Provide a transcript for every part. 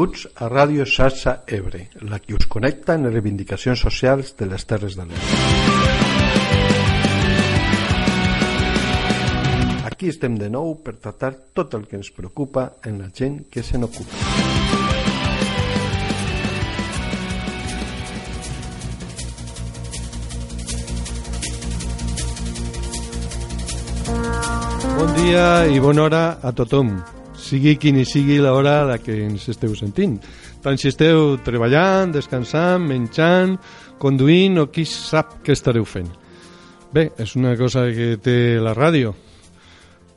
Benvinguts a Ràdio Xarxa Ebre, la que us connecta en les reivindicacions socials de les Terres de l'Ebre. Aquí estem de nou per tractar tot el que ens preocupa en la gent que se n'ocupa. Bon dia i bona hora a tothom sigui quina sigui l'hora la que ens esteu sentint. Tant si esteu treballant, descansant, menjant, conduint o qui sap què estareu fent. Bé, és una cosa que té la ràdio.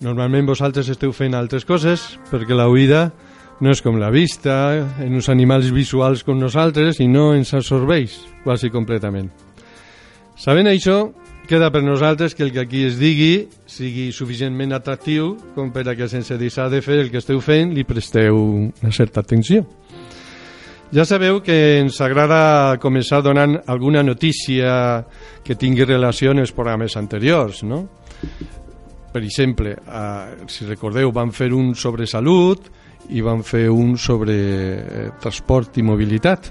Normalment vosaltres esteu fent altres coses perquè la oïda no és com la vista, en uns animals visuals com nosaltres i no ens absorbeix quasi completament. Sabent això, queda per nosaltres que el que aquí es digui sigui suficientment atractiu com per a que sense deixar de fer el que esteu fent li presteu una certa atenció. Ja sabeu que ens agrada començar donant alguna notícia que tingui relació amb els programes anteriors, no? Per exemple, eh, si recordeu, vam fer un sobre salut i vam fer un sobre eh, transport i mobilitat.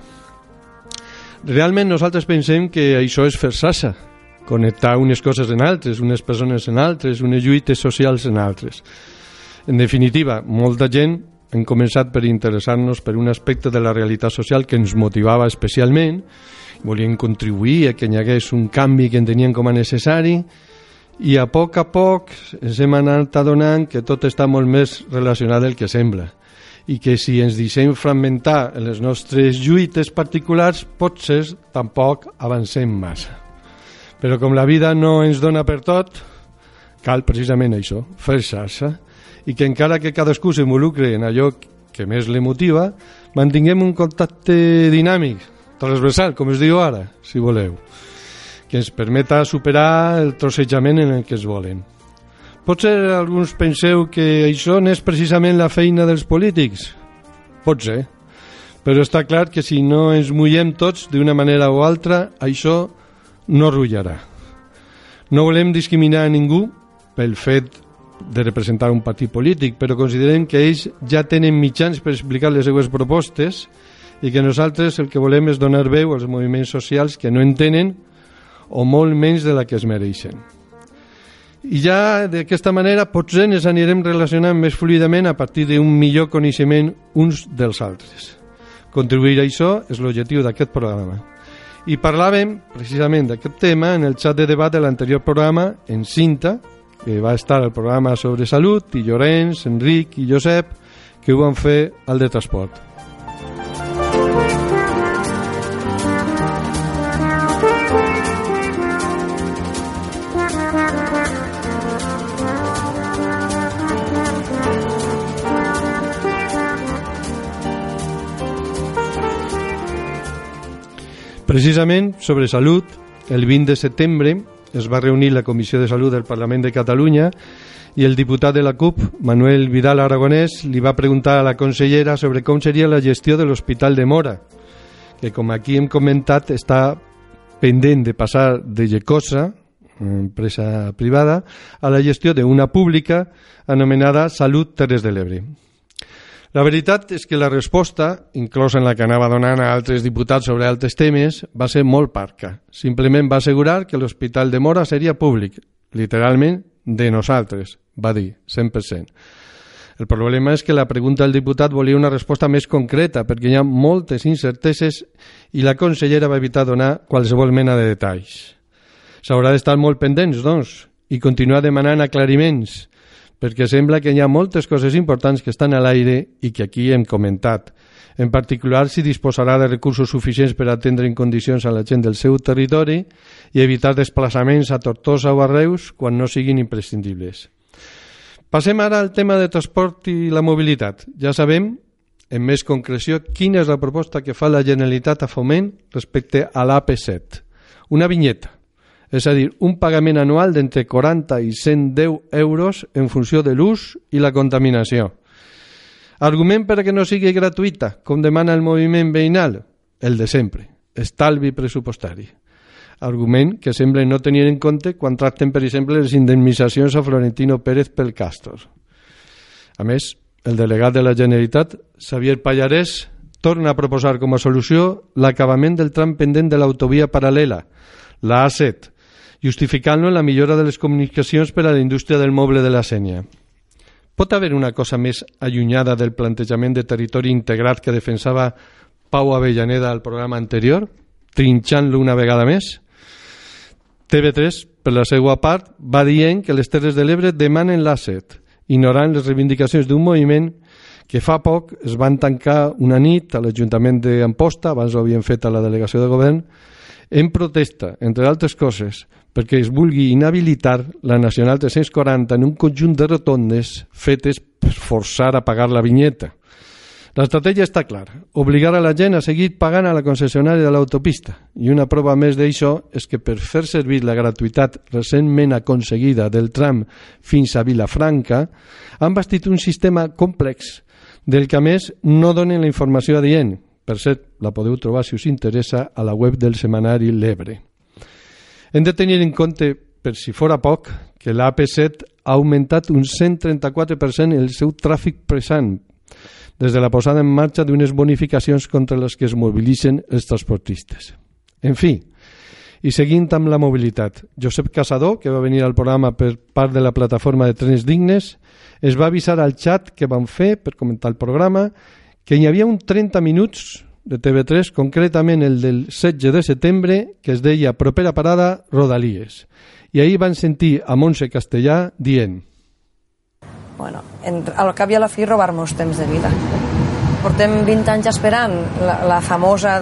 Realment nosaltres pensem que això és fer sassa, connectar unes coses en altres, unes persones en altres, unes lluites socials en altres. En definitiva, molta gent hem començat per interessar-nos per un aspecte de la realitat social que ens motivava especialment, volien contribuir a que hi hagués un canvi que entenien com a necessari i a poc a poc ens hem anat adonant que tot està molt més relacionat del que sembla i que si ens deixem fragmentar en les nostres lluites particulars potser tampoc avancem massa. Però com la vida no ens dona per tot, cal precisament això, fer xarxa, i que encara que cadascú s'involucre en allò que més le motiva, mantinguem un contacte dinàmic, transversal, com es diu ara, si voleu, que ens permeta superar el trossejament en el que es volen. Potser alguns penseu que això no és precisament la feina dels polítics. Pot ser, però està clar que si no ens mullem tots d'una manera o altra, això no rullarà. No volem discriminar a ningú pel fet de representar un partit polític, però considerem que ells ja tenen mitjans per explicar les seues propostes i que nosaltres el que volem és donar veu als moviments socials que no en tenen o molt menys de la que es mereixen. I ja d'aquesta manera potser ens anirem relacionant més fluidament a partir d'un millor coneixement uns dels altres. Contribuir a això és l'objectiu d'aquest programa. I parlàvem precisament d'aquest tema en el xat de debat de l'anterior programa en cinta, que va estar el programa sobre salut, i Llorenç, Enric i Josep, que ho van fer al de transport. Precisament sobre salut, el 20 de setembre es va reunir la Comissió de Salut del Parlament de Catalunya i el diputat de la CUP, Manuel Vidal Aragonès, li va preguntar a la consellera sobre com seria la gestió de l'Hospital de Mora, que com aquí hem comentat està pendent de passar de Gecosa, empresa privada, a la gestió d'una pública anomenada Salut Terres de l'Ebre. La veritat és que la resposta, inclosa en la que anava donant a altres diputats sobre altres temes, va ser molt parca. Simplement va assegurar que l'Hospital de Mora seria públic, literalment de nosaltres, va dir, 100%. El problema és que la pregunta del diputat volia una resposta més concreta perquè hi ha moltes incerteses i la consellera va evitar donar qualsevol mena de detalls. S'haurà d'estar molt pendents, doncs, i continuar demanant aclariments perquè sembla que hi ha moltes coses importants que estan a l'aire i que aquí hem comentat. En particular, si disposarà de recursos suficients per atendre en condicions a la gent del seu territori i evitar desplaçaments a Tortosa o a Reus quan no siguin imprescindibles. Passem ara al tema de transport i la mobilitat. Ja sabem, en més concreció, quina és la proposta que fa la Generalitat a Foment respecte a l'AP7. Una vinyeta és a dir, un pagament anual d'entre 40 i 110 euros en funció de l'ús i la contaminació. Argument per que no sigui gratuïta, com demana el moviment veïnal? El de sempre, estalvi pressupostari. Argument que sembla no tenir en compte quan tracten, per exemple, les indemnitzacions a Florentino Pérez pel Castor. A més, el delegat de la Generalitat, Xavier Pallarès, torna a proposar com a solució l'acabament del tram pendent de l'autovia paral·lela, la A7, justificant-lo en la millora de les comunicacions per a la indústria del moble de la Sènia. Pot haver una cosa més allunyada del plantejament de territori integrat que defensava Pau Avellaneda al programa anterior, trinxant-lo una vegada més? TV3, per la seva part, va dient que les Terres de l'Ebre demanen l'asset, ignorant les reivindicacions d'un moviment que fa poc es van tancar una nit a l'Ajuntament d'Amposta, abans ho havien fet a la delegació de govern, en protesta, entre altres coses, perquè es vulgui inhabilitar la Nacional 340 en un conjunt de rotondes fetes per forçar a pagar la vinyeta. L'estratègia està clara, obligar a la gent a seguir pagant a la concessionària de l'autopista. I una prova més d'això és que per fer servir la gratuïtat recentment aconseguida del tram fins a Vilafranca han bastit un sistema complex del que a més no donen la informació adient, per cert, la podeu trobar, si us interessa, a la web del setmanari L'Ebre. Hem de tenir en compte, per si fora poc, que l'AP7 ha augmentat un 134% el seu tràfic present des de la posada en marxa d'unes bonificacions contra les que es mobilitzen els transportistes. En fi, i seguint amb la mobilitat, Josep Casador, que va venir al programa per part de la plataforma de Trens Dignes, es va avisar al xat que van fer per comentar el programa que hi havia un 30 minuts de TV3, concretament el del 16 de setembre, que es deia Propera parada, Rodalies. I ahir van sentir a Montse Castellà dient Bueno, en, al cap i a la fi robar-nos temps de vida. Portem 20 anys esperant la, la famosa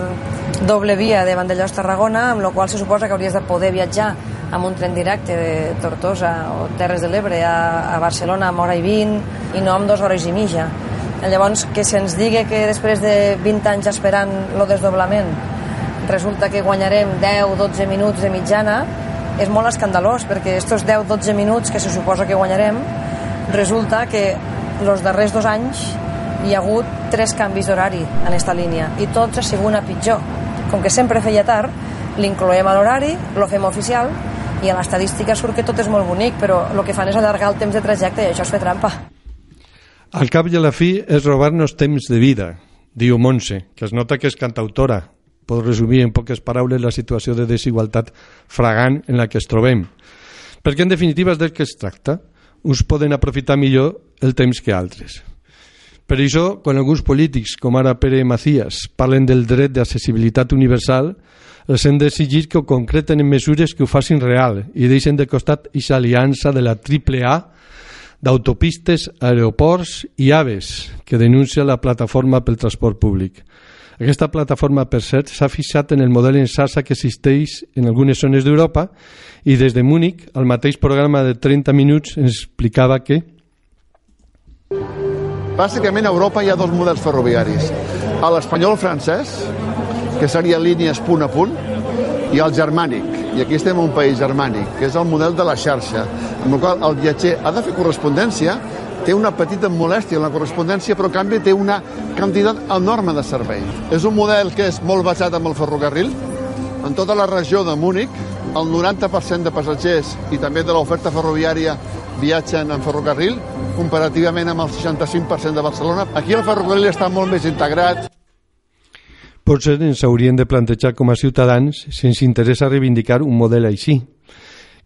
doble via de Vandellós-Tarragona, amb la qual se suposa que hauries de poder viatjar amb un tren directe de Tortosa o Terres de l'Ebre a, a Barcelona amb hora i 20 i no amb dues hores i mitja. Llavors, que se'ns digui que després de 20 anys esperant el desdoblament resulta que guanyarem 10-12 minuts de mitjana és molt escandalós perquè aquests 10-12 minuts que se suposa que guanyarem resulta que els darrers dos anys hi ha hagut tres canvis d'horari en aquesta línia i tots ha sigut a pitjor. Com que sempre feia tard, l'incloem a l'horari, lo fem oficial i a l'estadística surt que tot és molt bonic, però el que fan és allargar el temps de trajecte i això és fer trampa. Al cap i a la fi és robar-nos temps de vida, diu Montse, que es nota que és cantautora. Pot resumir en poques paraules la situació de desigualtat fragant en la que es trobem. Perquè, en definitiva, és del que es tracta. Uns poden aprofitar millor el temps que altres. Per això, quan alguns polítics, com ara Pere Macías, parlen del dret d'accessibilitat universal, els hem d'exigir que ho concreten en mesures que ho facin real i deixen de costat aquesta aliança de la triple A d'autopistes, aeroports i aves que denuncia la plataforma pel transport públic. Aquesta plataforma, per cert, s'ha fixat en el model en xarxa que existeix en algunes zones d'Europa i des de Múnich, el mateix programa de 30 minuts ens explicava que... Bàsicament a Europa hi ha dos models ferroviaris. L'espanyol francès, que seria línies punt a punt, i el germànic, i aquí estem en un país germànic, que és el model de la xarxa, amb el qual el viatger ha de fer correspondència, té una petita molèstia en la correspondència, però en canvi té una quantitat enorme de servei. És un model que és molt basat en el ferrocarril. En tota la regió de Múnich, el 90% de passatgers i també de l'oferta ferroviària viatgen en ferrocarril, comparativament amb el 65% de Barcelona. Aquí el ferrocarril està molt més integrat. Potser ens haurien de plantejar com a ciutadans si ens interessa reivindicar un model així,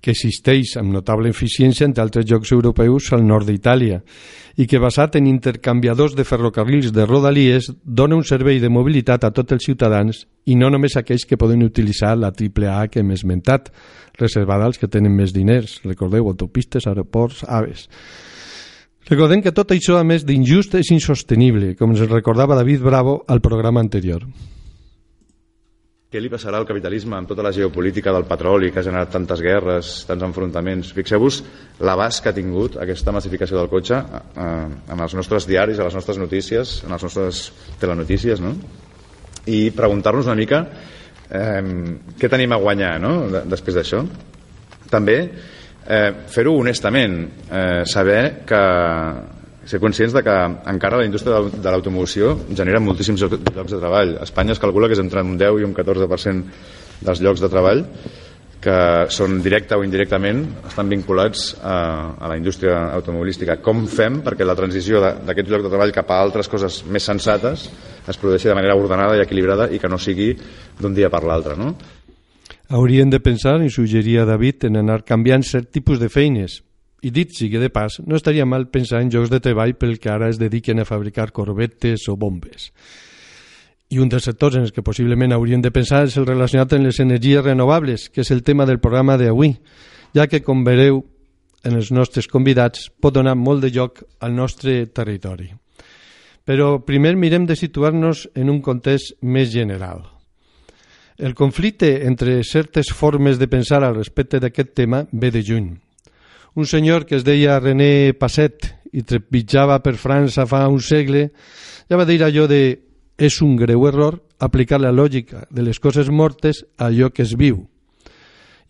que existeix amb notable eficiència entre altres jocs europeus al nord d'Itàlia i que basat en intercanviadors de ferrocarrils de rodalies dona un servei de mobilitat a tots els ciutadans i no només aquells que poden utilitzar la triple A que hem esmentat, reservada als que tenen més diners, recordeu, autopistes, aeroports, aves. Recordem que tot això, a més d'injust, és insostenible, com ens recordava David Bravo al programa anterior. Què li passarà al capitalisme amb tota la geopolítica del petroli que ha generat tantes guerres, tants enfrontaments? Fixeu-vos l'abast que ha tingut aquesta massificació del cotxe eh, en els nostres diaris, a les nostres notícies, en les nostres telenotícies, no? I preguntar-nos una mica eh, què tenim a guanyar no? després d'això. També eh, fer-ho honestament, eh, saber que ser conscients de que encara la indústria de l'automoció genera moltíssims llocs de treball. A Espanya es calcula que és entre un 10 i un 14% dels llocs de treball que són directa o indirectament estan vinculats a, a la indústria automobilística. Com fem perquè la transició d'aquest lloc de treball cap a altres coses més sensates es produeixi de manera ordenada i equilibrada i que no sigui d'un dia per l'altre, no? Haurien de pensar, i suggeria David, en anar canviant cert tipus de feines. I dit sigui de pas, no estaria mal pensar en jocs de treball pel que ara es dediquen a fabricar corbetes o bombes. I un dels sectors en els que possiblement haurien de pensar és el relacionat amb les energies renovables, que és el tema del programa d'avui, ja que, com vereu en els nostres convidats, pot donar molt de joc al nostre territori. Però primer mirem de situar-nos en un context més general. El conflicte entre certes formes de pensar al respecte d'aquest tema ve de juny. Un senyor que es deia René Passet i trepitjava per França fa un segle ja va dir allò de és un greu error aplicar la lògica de les coses mortes a allò que es viu.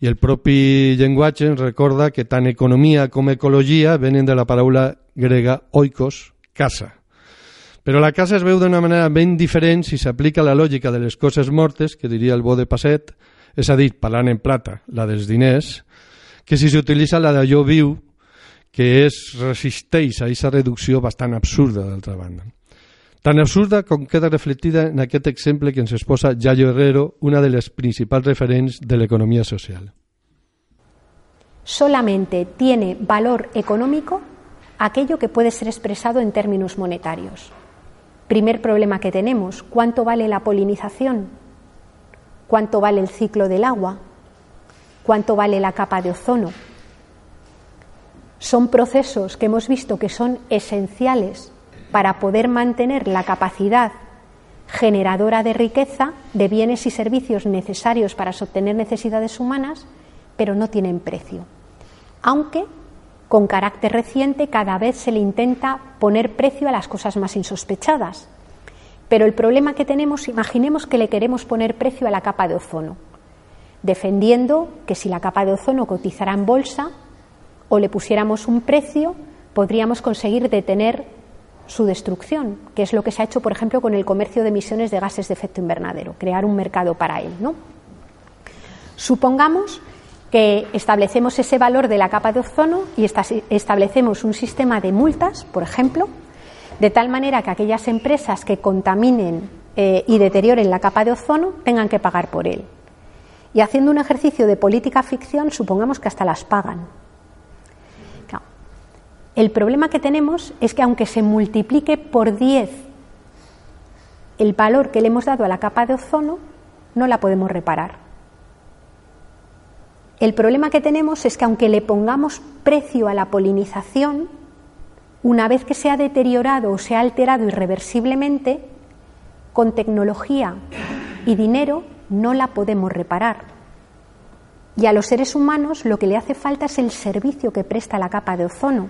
I el propi llenguatge ens recorda que tant economia com ecologia venen de la paraula grega oikos, casa. Però la casa es veu d'una manera ben diferent si s'aplica la lògica de les coses mortes, que diria el bo de Passet, és a dir, parlant en plata, la dels diners, que si s'utilitza la d'allò viu, que es resisteix a aquesta reducció bastant absurda, d'altra banda. Tan absurda com queda reflectida en aquest exemple que ens exposa Yayo Herrero, una de les principals referents de l'economia social. Solamente tiene valor económico aquello que puede ser expresado en términos monetarios. Primer problema que tenemos, ¿cuánto vale la polinización? ¿Cuánto vale el ciclo del agua? ¿Cuánto vale la capa de ozono? Son procesos que hemos visto que son esenciales para poder mantener la capacidad generadora de riqueza, de bienes y servicios necesarios para sostener necesidades humanas, pero no tienen precio. Aunque con carácter reciente cada vez se le intenta poner precio a las cosas más insospechadas. Pero el problema que tenemos, imaginemos que le queremos poner precio a la capa de ozono, defendiendo que si la capa de ozono cotizara en bolsa o le pusiéramos un precio, podríamos conseguir detener su destrucción, que es lo que se ha hecho, por ejemplo, con el comercio de emisiones de gases de efecto invernadero, crear un mercado para él. Supongamos que establecemos ese valor de la capa de ozono y establecemos un sistema de multas, por ejemplo, de tal manera que aquellas empresas que contaminen eh, y deterioren la capa de ozono tengan que pagar por él. Y haciendo un ejercicio de política ficción, supongamos que hasta las pagan. El problema que tenemos es que aunque se multiplique por 10 el valor que le hemos dado a la capa de ozono, no la podemos reparar. El problema que tenemos es que aunque le pongamos precio a la polinización, una vez que se ha deteriorado o se ha alterado irreversiblemente, con tecnología y dinero no la podemos reparar. Y a los seres humanos lo que le hace falta es el servicio que presta la capa de ozono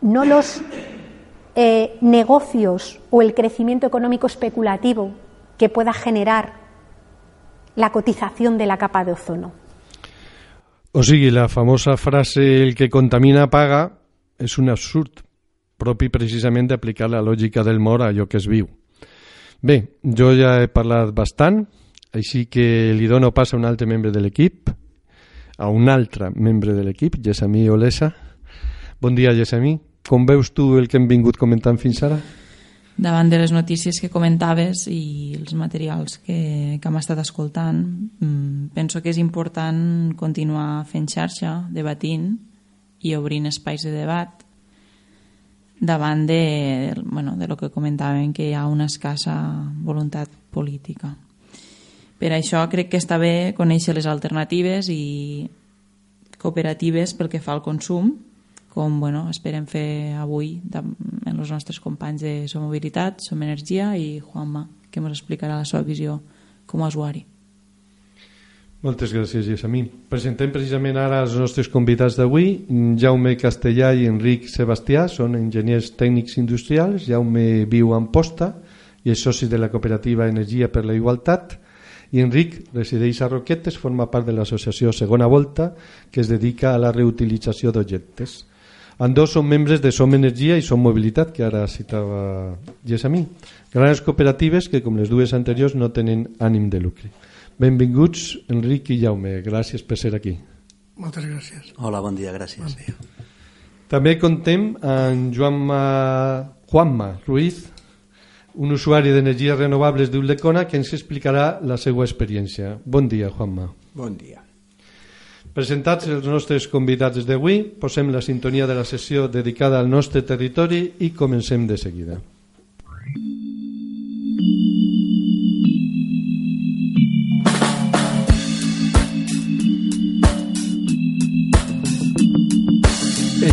no los eh, negocios o el crecimiento económico especulativo que pueda generar la cotización de la capa de ozono. O sigui, la famosa frase el que contamina paga és un absurd propi precisament d'aplicar la lògica del mort a allò que es viu. Bé, jo ja he parlat bastant, així que li dono pas a un altre membre de l'equip, a un altre membre de l'equip, Gessamí Olesa. Bon dia, Gessamí. Com veus tu el que hem vingut comentant fins ara? Davant de les notícies que comentaves i els materials que, que hem estat escoltant, mm, penso que és important continuar fent xarxa, debatint i obrint espais de debat davant de, bueno, de lo que comentaven, que hi ha una escassa voluntat política. Per això crec que està bé conèixer les alternatives i cooperatives pel que fa al consum com bueno, esperem fer avui en els nostres companys de Som Mobilitat, Som Energia i Juanma, que ens explicarà la seva visió com a usuari. Moltes gràcies, Gessamí. Presentem precisament ara els nostres convidats d'avui. Jaume Castellà i Enric Sebastià són enginyers tècnics industrials. Jaume viu a Amposta i és soci de la cooperativa Energia per la Igualtat i Enric resideix a Roquetes, forma part de l'associació Segona Volta que es dedica a la reutilització d'objectes. Ambdós són membres de Som Energia i Som Mobilitat, que ara citava Gessamí. Grans cooperatives que, com les dues anteriors, no tenen ànim de lucre. Benvinguts, Enric i Jaume. Gràcies per ser aquí. Moltes gràcies. Hola, bon dia, gràcies. Bon dia. També contem amb Juanma, Juanma Ruiz, un usuari d'energies renovables d'Ullecona que ens explicarà la seva experiència. Bon dia, Juanma. Bon dia. Presentats els nostres convidats d'avui, posem la sintonia de la sessió dedicada al nostre territori i comencem de seguida.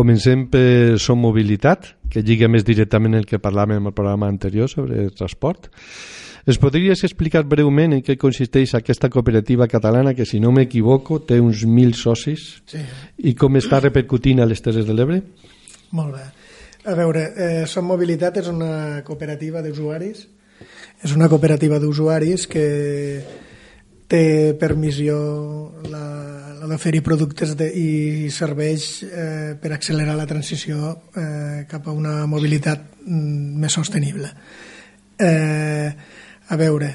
Comencem per Som Mobilitat, que lliga més directament el que parlàvem en el programa anterior sobre el transport. Es podries explicar breument en què consisteix aquesta cooperativa catalana que, si no m'equivoco, té uns mil socis Sí. i com està repercutint a les Terres de l'Ebre? Molt bé. A veure, eh, Som Mobilitat és una cooperativa d'usuaris. És una cooperativa d'usuaris que té per missió la, la d'oferir productes de, i serveis eh, per accelerar la transició eh, cap a una mobilitat mm, més sostenible. Eh, a veure,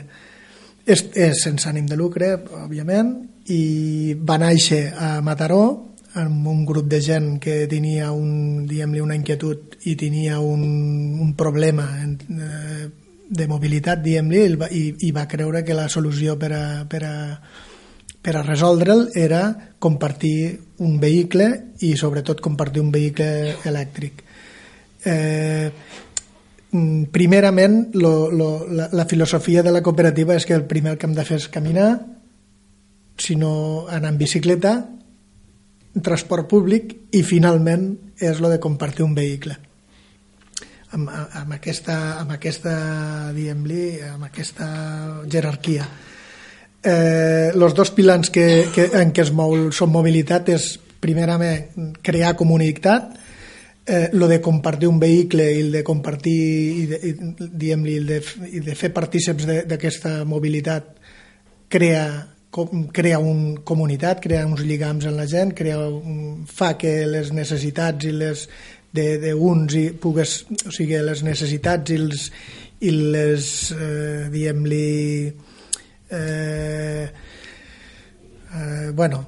és, és sense ànim de lucre, òbviament, i va néixer a Mataró amb un grup de gent que tenia un, diguem-li, una inquietud i tenia un, un problema en, eh, de mobilitat, diguem-li, i, i va creure que la solució per a, per a, per a resoldre'l era compartir un vehicle i sobretot compartir un vehicle elèctric. Eh, mm, primerament, lo, lo, la, la filosofia de la cooperativa és que el primer que hem de fer és caminar, si no anar en bicicleta, transport públic i finalment és lo de compartir un vehicle amb, amb aquesta, amb aquesta diguem-li, amb aquesta jerarquia. Eh, los dos pilans que, que, en què es mou són mobilitat és primerament crear comunitat eh, lo de compartir un vehicle i el de compartir i de, i, diguem-li, el de, i de fer partíceps d'aquesta mobilitat crea com- crea un comunitat, crea uns lligams en la gent, crea fa que les necessitats i les d'uns i pugues, o sigui, les necessitats i, els, i les, eh, diguem-li, eh, eh, bueno,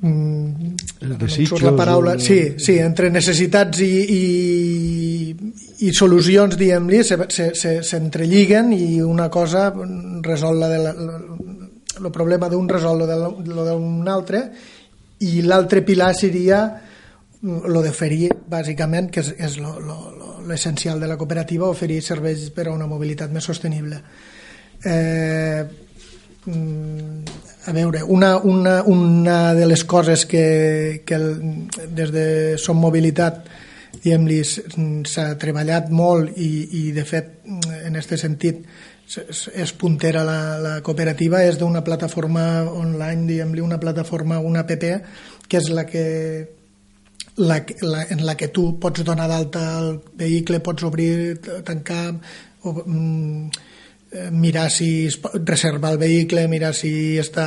mm, Els ara no desitjos, la paraula, o- sí, sí, entre necessitats i, i, i solucions, diguem-li, se- se- se- s'entrelliguen i una cosa resol la de la, el problema d'un resol lo d'un altre i l'altre pilar seria mm, lo d'oferir, bàsicament, que és, és l'essencial de la cooperativa, oferir serveis per a una mobilitat més sostenible. Eh, mm, a veure, una, una, una de les coses que, que el, des de Som Mobilitat diguem-li, s'ha treballat molt i, i de fet en aquest sentit és puntera la, la cooperativa és d'una plataforma online, diguem-li, una plataforma, una app, que és la que la, la, en la que tu pots donar d'alta el vehicle, pots obrir, tancar, o, mm, mirar si es pot reservar el vehicle, mirar si està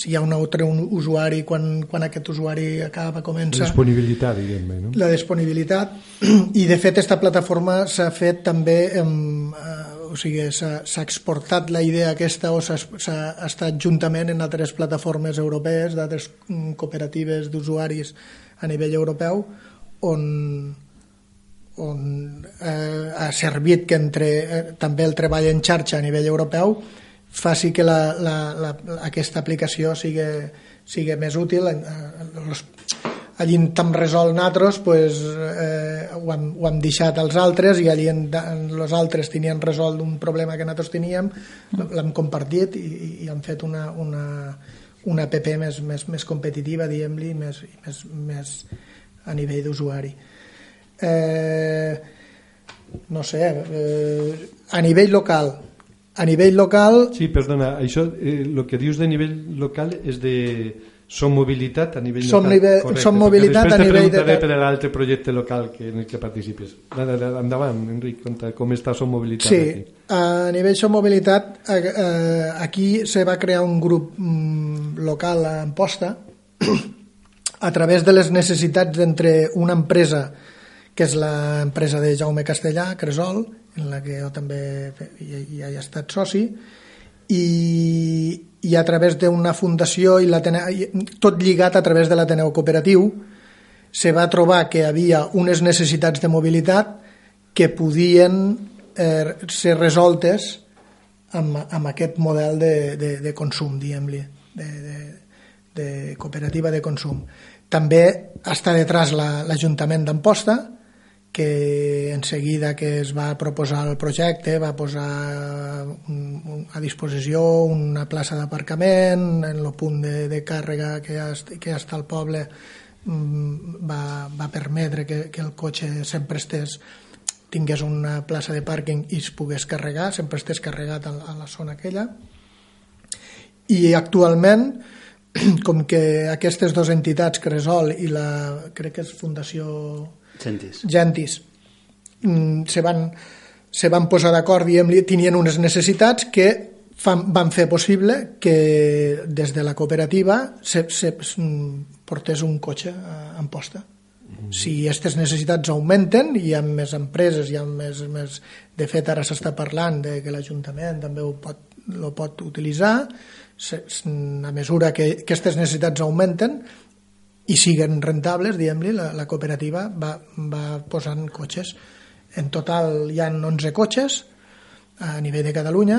si hi ha un altre un usuari quan, quan aquest usuari acaba, comença Disponibilitat, diguem-ne, no? la disponibilitat i de fet aquesta plataforma s'ha fet també amb, eh, o sigui, s'ha exportat la idea aquesta o s'ha estat juntament en altres plataformes europees d'altres mm, cooperatives d'usuaris a nivell europeu on on eh, ha servit que entre eh, també el treball en xarxa a nivell europeu faci que la, la, la, aquesta aplicació sigui, sigui més útil. Eh, los, allí on resol nosaltres, pues, eh, ho, hem, ho hem deixat als altres i allí en, en els altres tenien resolt un problema que nosaltres teníem, l'hem compartit i, i hem fet una, una, una app més, més, més competitiva, diguem-li, més, més, més a nivell d'usuari. Eh, no sé, eh, a nivell local, a nivell local... Sí, perdona, això, eh, lo que dius de nivell local és de som mobilitat a nivell som local. Nivell, Correcte, som mobilitat a nivell de... per l'altre projecte local que, en el que participes. Endavant, Enric, conta com està Som Mobilitat sí, aquí. a nivell Som Mobilitat aquí se va crear un grup mm, local a Amposta a través de les necessitats d'entre una empresa que és l'empresa de Jaume Castellà, Cresol, en la que jo també hi, hi he estat soci, i, i a través d'una fundació i tot lligat a través de l'Ateneu Cooperatiu se va trobar que havia unes necessitats de mobilitat que podien eh, ser resoltes amb, amb aquest model de, de, de consum, diguem-li, de, de, de cooperativa de consum. També està detrás l'Ajuntament la, d'Amposta, que en seguida que es va proposar el projecte va posar a disposició una plaça d'aparcament en el punt de, de càrrega que ha, que està al poble mm, va, va permetre que, que el cotxe sempre estés tingués una plaça de pàrquing i es pogués carregar, sempre estés carregat a, a la zona aquella. I actualment com que aquestes dues entitats, Cresol i la, crec que és Fundació Gentis. Gentis mm, se, van, se van posar d'acord, tenien unes necessitats que fan, van fer possible que des de la cooperativa se, se mm, portés un cotxe en posta. Mm. Si aquestes necessitats augmenten, hi ha més empreses, hi ha més, més... De fet, ara s'està parlant de que l'Ajuntament també ho pot, lo pot utilitzar, a mesura que aquestes necessitats augmenten, i siguen rentables, diguem-li, la, la cooperativa va, va posant cotxes. En total hi han 11 cotxes a nivell de Catalunya.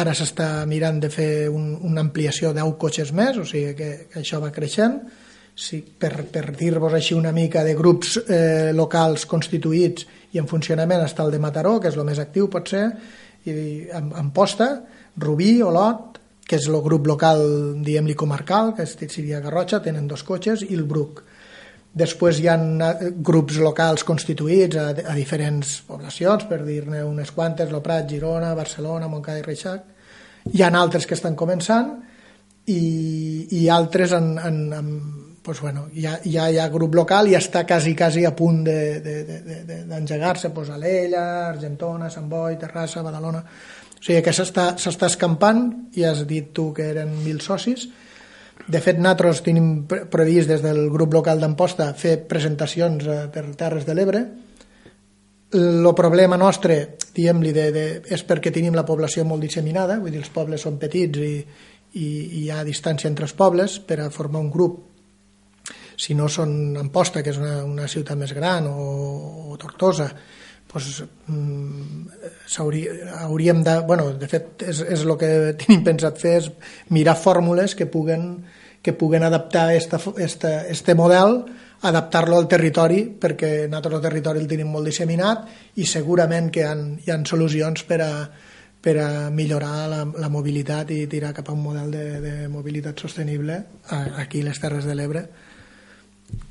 Ara s'està mirant de fer un, una ampliació de 10 cotxes més, o sigui que, que això va creixent. Sí, per, per dir-vos així una mica de grups eh, locals constituïts i en funcionament està el de Mataró, que és el més actiu potser, i en, en posta, Rubí, Olot, que és el grup local, diguem-li comarcal, que és Tsiria Garrotxa, tenen dos cotxes, i el Bruc. Després hi ha eh, grups locals constituïts a, a diferents poblacions, per dir-ne unes quantes, Lo Prat, Girona, Barcelona, Montcada i Reixac. Hi ha altres que estan començant i, i altres en, en, en pues bueno, ja, ja hi ha grup local i està quasi, quasi a punt d'engegar-se, de, de, de, pues, Alella, Argentona, Sant Boi, Terrassa, Badalona o sigui que s'està escampant, i has dit tu que eren mil socis. De fet, nosaltres tenim previst des del grup local d'Amposta fer presentacions eh, per Terres de l'Ebre. El problema nostre, de, és perquè tenim la població molt disseminada, vull dir, els pobles són petits i, i, i hi ha distància entre els pobles per a formar un grup si no són Amposta, que és una, una ciutat més gran, o, o Tortosa, pues, mm, hauríem de... Bueno, de fet, és, és el que tenim pensat fer, és mirar fórmules que puguen, que puguen adaptar esta, esta, este model adaptar-lo al territori perquè nosaltres el territori el tenim molt disseminat i segurament que hi ha, hi ha solucions per a, per a millorar la, la mobilitat i tirar cap a un model de, de mobilitat sostenible aquí a les Terres de l'Ebre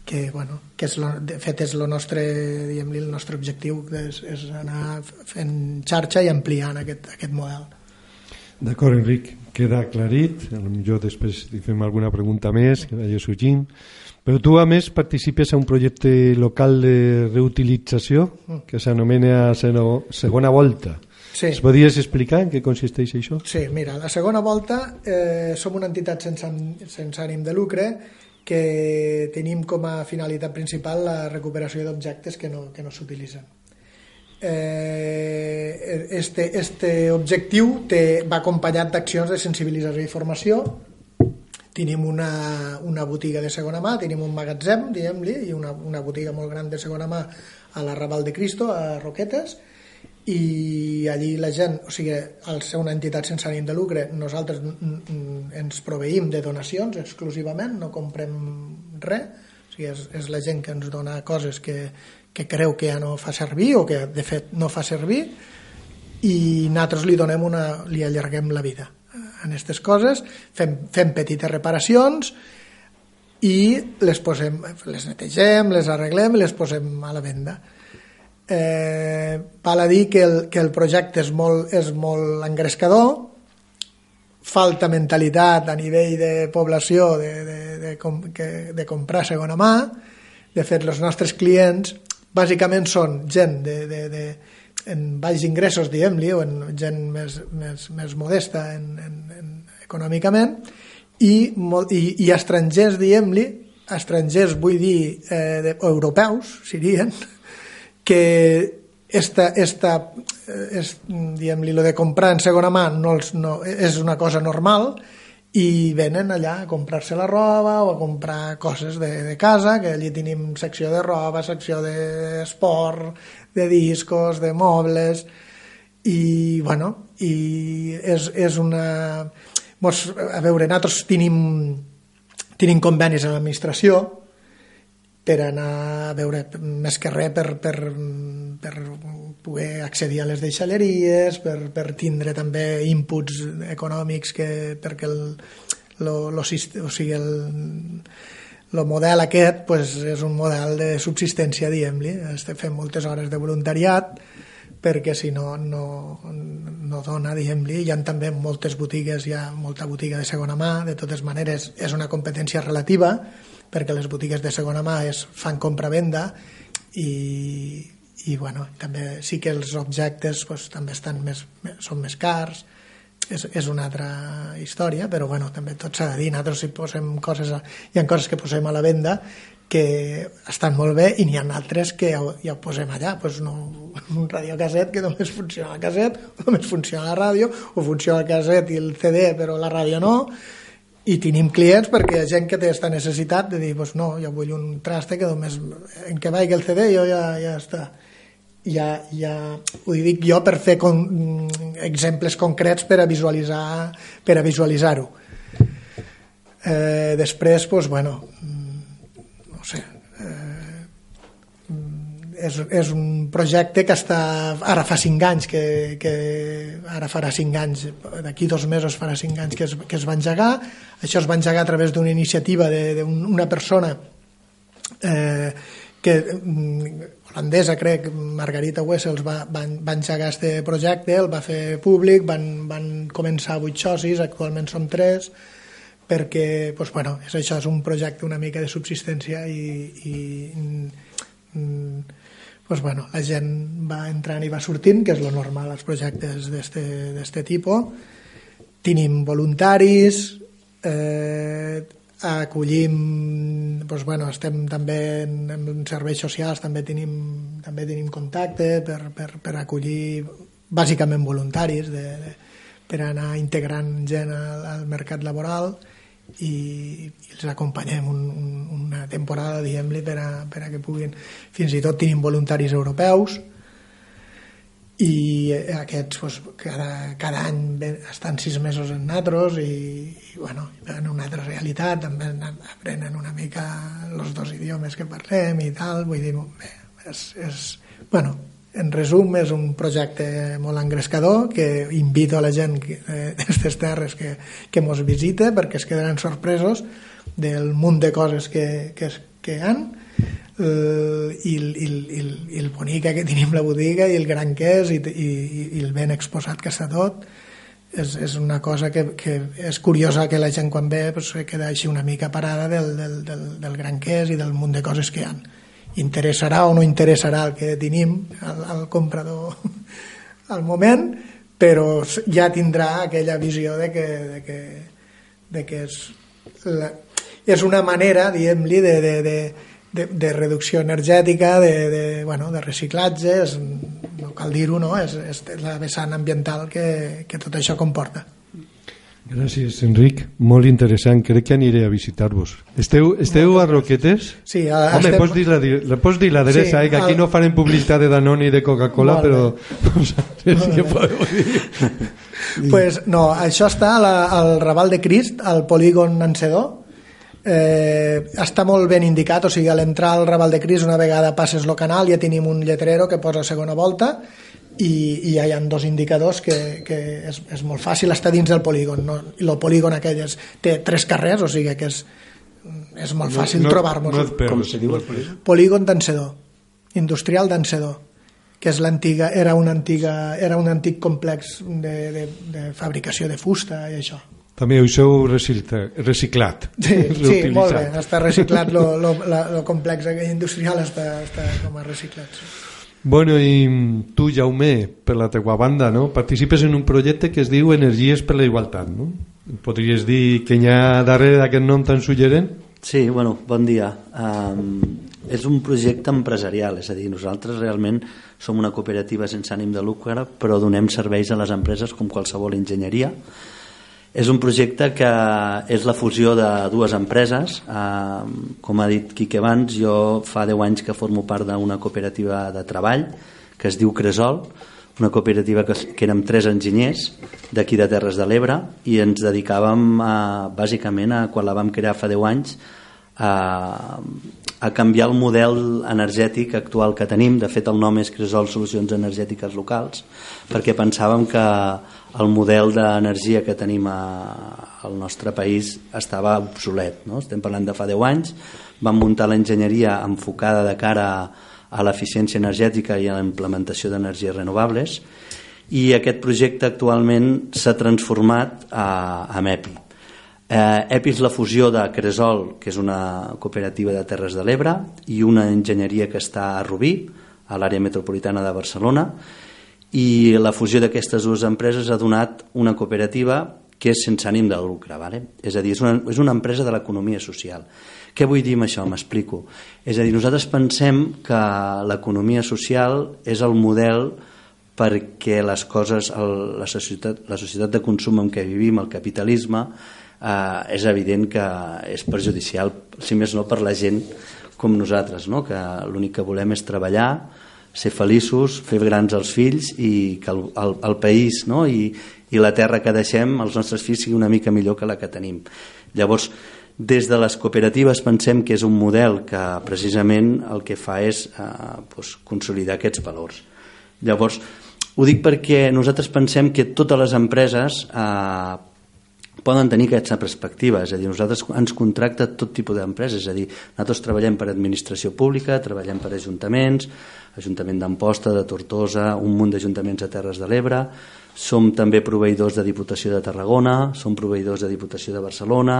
que, bueno, que és lo, de fet és el nostre, diguem el nostre objectiu és, és anar fent xarxa i ampliant aquest, aquest model. D'acord, Enric, queda aclarit. Jo després li fem alguna pregunta més que vagi sorgint. Però tu, a més, participes a un projecte local de reutilització mm. que s'anomena Segona Volta. Sí. Es podries explicar en què consisteix això? Sí, mira, la Segona Volta eh, som una entitat sense, sense ànim de lucre que tenim com a finalitat principal la recuperació d'objectes que no, que no s'utilitzen. Eh, este, este objectiu té, va acompanyat d'accions de sensibilització i formació. Tenim una, una botiga de segona mà, tenim un magatzem, diguem-li, i una, una botiga molt gran de segona mà a la Raval de Cristo, a Roquetes, i allí la gent, o sigui, al ser una entitat sense ànim de lucre, nosaltres ens proveïm de donacions exclusivament, no comprem res, o sigui, és, és la gent que ens dona coses que, que creu que ja no fa servir o que de fet no fa servir i nosaltres li donem una, li allarguem la vida en aquestes coses, fem, fem petites reparacions i les posem, les netegem, les arreglem i les posem a la venda. Eh, val a dir que el, que el projecte és molt, és molt engrescador, falta mentalitat a nivell de població de, de, de, com, que, de comprar segona mà. De fet, els nostres clients bàsicament són gent de, de, de, en baix ingressos, diguem-li, o en gent més, més, més modesta en, en, en, econòmicament, i, i, i estrangers, diguem-li, estrangers vull dir eh, de, europeus, serien, que esta, esta, eh, és, diguem-li, lo de comprar en segona mà no, els, no, és una cosa normal i venen allà a comprar-se la roba o a comprar coses de, de casa, que allí tenim secció de roba, secció d'esport, de discos, de mobles, i, bueno, i és, és una... Mos, a veure, nosaltres tenim, tenim convenis amb l'administració per anar a veure més que res per, per, per poder accedir a les deixalleries, per, per tindre també inputs econòmics que, perquè el, lo, lo, o sigui, el, el model aquest pues, és un model de subsistència, diguem-li. Estem fent moltes hores de voluntariat perquè si no, no, no dona, diguem-li. Hi ha també moltes botigues, hi ha molta botiga de segona mà, de totes maneres és una competència relativa, perquè les botigues de segona mà es fan compra-venda i, i bueno, també sí que els objectes pues, també estan més, són més cars, és, és una altra història, però bueno, també tot s'ha de dir, nosaltres si posem coses, a, hi ha coses que posem a la venda que estan molt bé i n'hi ha altres que ja, ja ho posem allà. Pues no, un radiocasset que només funciona el casset només funciona la ràdio o funciona el casset i el CD però la ràdio no i tenim clients perquè hi ha gent que té aquesta necessitat de dir, pues no, jo vull un traste que només en què vagi el CD jo ja, ja està. Ja, ja ho dic jo per fer con, exemples concrets per a visualitzar per a visualitzar-ho. Eh, després pues, bueno, no sé eh, és, és un projecte que està ara fa 5 anys que, que ara farà 5 anys d'aquí dos mesos farà 5 anys que es, que es va engegar. Això es va engegar a través d'una iniciativa d'una persona eh, que holandesa, crec, Margarita Wessels va, va, va engegar aquest projecte, el va fer públic, van, van començar vuit socis, actualment som tres, perquè doncs, bueno, és això, és un projecte una mica de subsistència i, i doncs, bueno, la gent va entrant i va sortint, que és lo normal als projectes d'aquest tipus. Tenim voluntaris, eh, acollim doncs, bueno, estem també en, en serveis socials també tenim, també tenim contacte per, per, per acollir bàsicament voluntaris de, de, per anar integrant gent al, al mercat laboral i, i els acompanyem un, un, una temporada diguem-li per, a, per a que puguin fins i tot tenim voluntaris europeus. I aquests pues, cada, cada any estan sis mesos en natros i, i bueno, en una altra realitat també aprenen una mica els dos idiomes que parlem i tal vull dir, bé, és, és, bueno, en resum és un projecte molt engrescador que invito a la gent eh, d'aquestes terres que, que mos visite perquè es quedaran sorpresos del munt de coses que, que, que hi ha eh, i, i, i, i el bonica que tenim la botiga i el gran que és i, i, i el ben exposat que està tot. És, és una cosa que, que és curiosa que la gent quan ve pues, queda així una mica parada del, del, del, del gran que és i del munt de coses que hi ha interessarà o no interessarà el que tenim al, al comprador al moment però ja tindrà aquella visió de que, de que, de que és, la, és una manera, diguem-li, de, de, de, de, de reducció energètica, de, de, bueno, de reciclatge, és, no cal dir-ho, no? És, és la vessant ambiental que, que tot això comporta. Gràcies, Enric. Molt interessant. Crec que aniré a visitar-vos. Esteu, esteu a Roquetes? Sí. A, Home, estem... pots dir la, la, pots dir l'adreça, sí, eh? que aquí a... no farem publicitat de Danone i de Coca-Cola, però... No sé si podeu dir. pues, no, això està la, al Raval de Crist, al polígon Nancedor, eh, està molt ben indicat, o sigui, a l'entrar al Raval de Cris, una vegada passes el canal, ja tenim un lletrero que posa segona volta i, i hi ha dos indicadors que, que és, és molt fàcil estar dins del polígon. No? I el polígon aquell és, té tres carrers, o sigui que és, és molt fàcil no, no, trobar-nos. No Com se diu el polígon? Polígon d'Encedor, industrial d'Encedor que és l'antiga era un antiga era un antic complex de, de, de fabricació de fusta i això. També ho heu reciclat. Sí, sí molt bé, està reciclat, el complex industrial està, està com a reciclat. Sí. Bueno, i tu, Jaume, per la teua banda, no? participes en un projecte que es diu Energies per la Igualtat, no? Podries dir què hi ha darrere d'aquest nom tan suggerent? Sí, bueno, bon dia. Um, és un projecte empresarial, és a dir, nosaltres realment som una cooperativa sense ànim de lucre, però donem serveis a les empreses com qualsevol enginyeria, és un projecte que és la fusió de dues empreses. Eh, com ha dit Quique abans, jo fa 10 anys que formo part d'una cooperativa de treball que es diu Cresol, una cooperativa que, que érem tres enginyers d'aquí de Terres de l'Ebre i ens dedicàvem a, bàsicament a, quan la vam crear fa 10 anys a, a canviar el model energètic actual que tenim. De fet, el nom és Cresol Solucions Energètiques Locals, perquè pensàvem que el model d'energia que tenim a, al nostre país estava obsolet. No? Estem parlant de fa 10 anys, vam muntar l'enginyeria enfocada de cara a, l'eficiència energètica i a la implementació d'energies renovables i aquest projecte actualment s'ha transformat a, a MEPI. Eh, EPI és la fusió de Cresol, que és una cooperativa de Terres de l'Ebre, i una enginyeria que està a Rubí, a l'àrea metropolitana de Barcelona, i la fusió d'aquestes dues empreses ha donat una cooperativa que és sense ànim de lucre, vale? és a dir, és una, és una empresa de l'economia social. Què vull dir amb això? M'explico. És a dir, nosaltres pensem que l'economia social és el model perquè les coses, el, la, societat, la societat de consum en què vivim, el capitalisme, eh, és evident que és perjudicial, si més no, per la gent com nosaltres, no? que l'únic que volem és treballar, ser feliços, fer grans els fills i que el, el, el país no? I, i la terra que deixem, els nostres fills, sigui una mica millor que la que tenim. Llavors, des de les cooperatives pensem que és un model que precisament el que fa és eh, doncs, consolidar aquests valors. Llavors, ho dic perquè nosaltres pensem que totes les empreses eh, poden tenir aquesta perspectiva, és a dir, nosaltres ens contracta tot tipus d'empreses, és a dir, nosaltres treballem per administració pública, treballem per ajuntaments, Ajuntament d'Amposta, de Tortosa, un munt d'ajuntaments a Terres de l'Ebre, som també proveïdors de Diputació de Tarragona, som proveïdors de Diputació de Barcelona,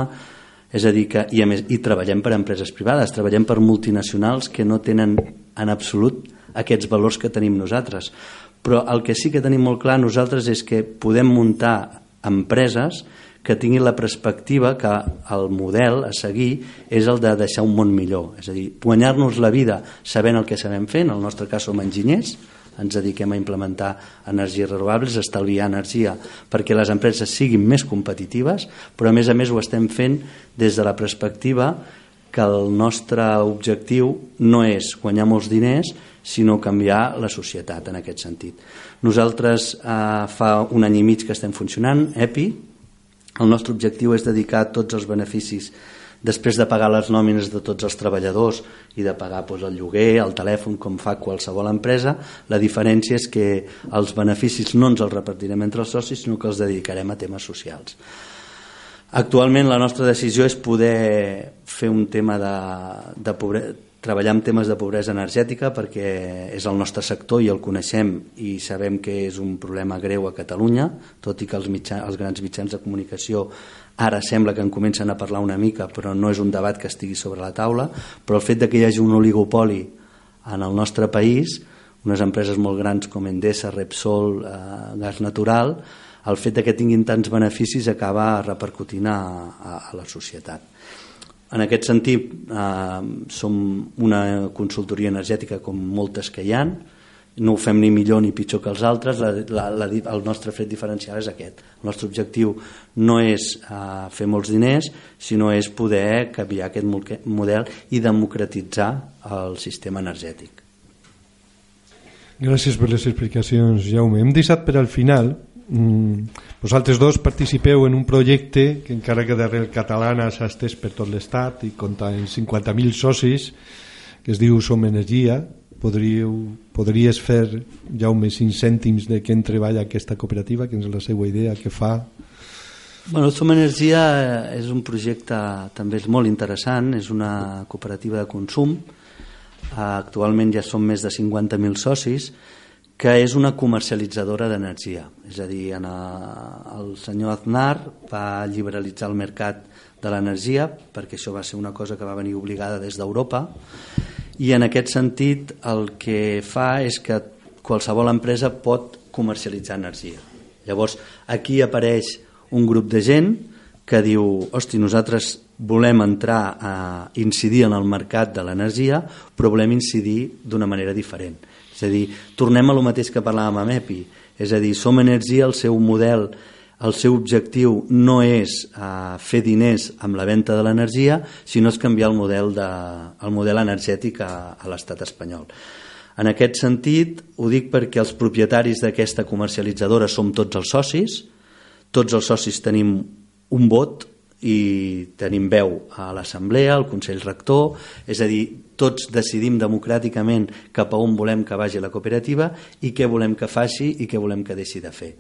és a dir, que, i, a més, i treballem per empreses privades, treballem per multinacionals que no tenen en absolut aquests valors que tenim nosaltres. Però el que sí que tenim molt clar nosaltres és que podem muntar empreses que tinguin la perspectiva que el model a seguir és el de deixar un món millor, és a dir, guanyar-nos la vida sabent el que sabem fer, en el nostre cas som enginyers, ens dediquem a implementar energies renovables, estalviar energia perquè les empreses siguin més competitives, però a més a més ho estem fent des de la perspectiva que el nostre objectiu no és guanyar molts diners, sinó canviar la societat en aquest sentit. Nosaltres eh, fa un any i mig que estem funcionant, EPI, el nostre objectiu és dedicar tots els beneficis després de pagar les nòmines de tots els treballadors i de pagar doncs, el lloguer, el telèfon, com fa qualsevol empresa, la diferència és que els beneficis no ens els repartirem entre els socis, sinó que els dedicarem a temes socials. Actualment la nostra decisió és poder fer un tema de, de pobresa, treballar en temes de pobresa energètica perquè és el nostre sector i el coneixem i sabem que és un problema greu a Catalunya, tot i que els, mitjans, els grans mitjans de comunicació ara sembla que en comencen a parlar una mica, però no és un debat que estigui sobre la taula, però el fet de que hi hagi un oligopoli en el nostre país, unes empreses molt grans com Endesa, Repsol, eh, Gas Natural, el fet de que tinguin tants beneficis acaba repercutint a, a, a la societat. En aquest sentit, eh, som una consultoria energètica com moltes que hi han, no ho fem ni millor ni pitjor que els altres, la, la, la, el nostre fet diferencial és aquest. El nostre objectiu no és eh, fer molts diners, sinó és poder canviar aquest model i democratitzar el sistema energètic. Gràcies per les explicacions, Jaume. Hem deixat per al final mm, vosaltres dos participeu en un projecte que encara que darrere catalana s'ha estès per tot l'estat i compta en 50.000 socis que es diu Som Energia. Podríeu, podries fer Jaume cinc cèntims de què en treballa aquesta cooperativa, que és la seva idea, què fa? Bueno, Som Energia és un projecte també és molt interessant, és una cooperativa de consum, actualment ja som més de 50.000 socis, que és una comercialitzadora d'energia. És a dir, en el senyor Aznar va liberalitzar el mercat de l'energia, perquè això va ser una cosa que va venir obligada des d'Europa, i en aquest sentit el que fa és que qualsevol empresa pot comercialitzar energia. Llavors, aquí apareix un grup de gent que diu, hosti, nosaltres volem entrar a incidir en el mercat de l'energia, però volem incidir d'una manera diferent. És a dir, tornem a lo mateix que parlàvem amb EPI, és a dir, Som Energia, el seu model, el seu objectiu no és uh, fer diners amb la venda de l'energia, sinó és canviar el model, de, el model energètic a, a l'estat espanyol. En aquest sentit, ho dic perquè els propietaris d'aquesta comercialitzadora som tots els socis, tots els socis tenim un vot i tenim veu a l'assemblea, al Consell Rector, és a dir, tots decidim democràticament cap a on volem que vagi la cooperativa i què volem que faci i què volem que deixi de fer.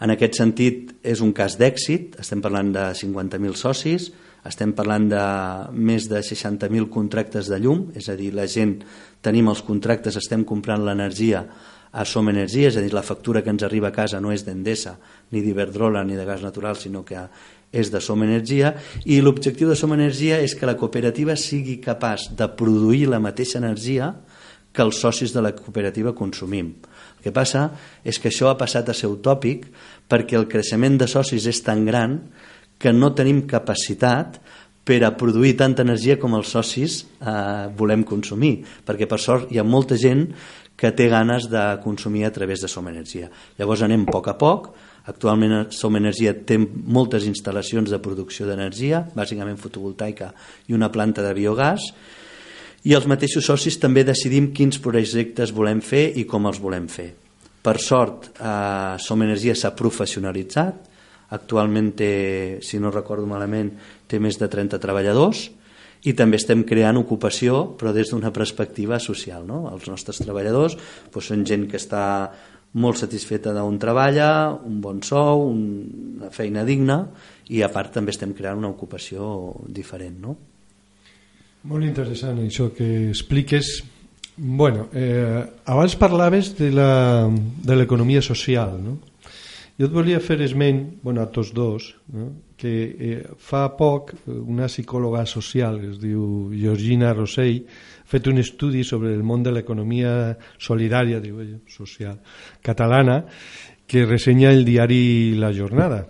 En aquest sentit, és un cas d'èxit, estem parlant de 50.000 socis, estem parlant de més de 60.000 contractes de llum, és a dir, la gent, tenim els contractes, estem comprant l'energia a Som Energia, és a dir, la factura que ens arriba a casa no és d'Endesa, ni d'Iberdrola, ni de gas natural, sinó que és de Som Energia, i l'objectiu de Som Energia és que la cooperativa sigui capaç de produir la mateixa energia que els socis de la cooperativa consumim. El que passa és que això ha passat a ser utòpic perquè el creixement de socis és tan gran que no tenim capacitat per a produir tanta energia com els socis eh, volem consumir, perquè per sort hi ha molta gent que té ganes de consumir a través de Som Energia. Llavors anem a poc a poc, actualment Som Energia té moltes instal·lacions de producció d'energia, bàsicament fotovoltaica i una planta de biogàs, i els mateixos socis també decidim quins projectes volem fer i com els volem fer. Per sort, eh, Som Energia s'ha professionalitzat, actualment té, si no recordo malament, té més de 30 treballadors, i també estem creant ocupació però des d'una perspectiva social no? els nostres treballadors doncs, són gent que està molt satisfeta d'on treballa un bon sou, una feina digna i a part també estem creant una ocupació diferent no? Molt interessant això que expliques bueno, eh, abans parlaves de l'economia social no? jo et volia fer esment bueno, a tots dos no? que eh, fa poc una psicòloga social que es diu Georgina Rossell fet un estudi sobre el món de l'economia solidària, diu social, catalana, que ressenya el diari La Jornada,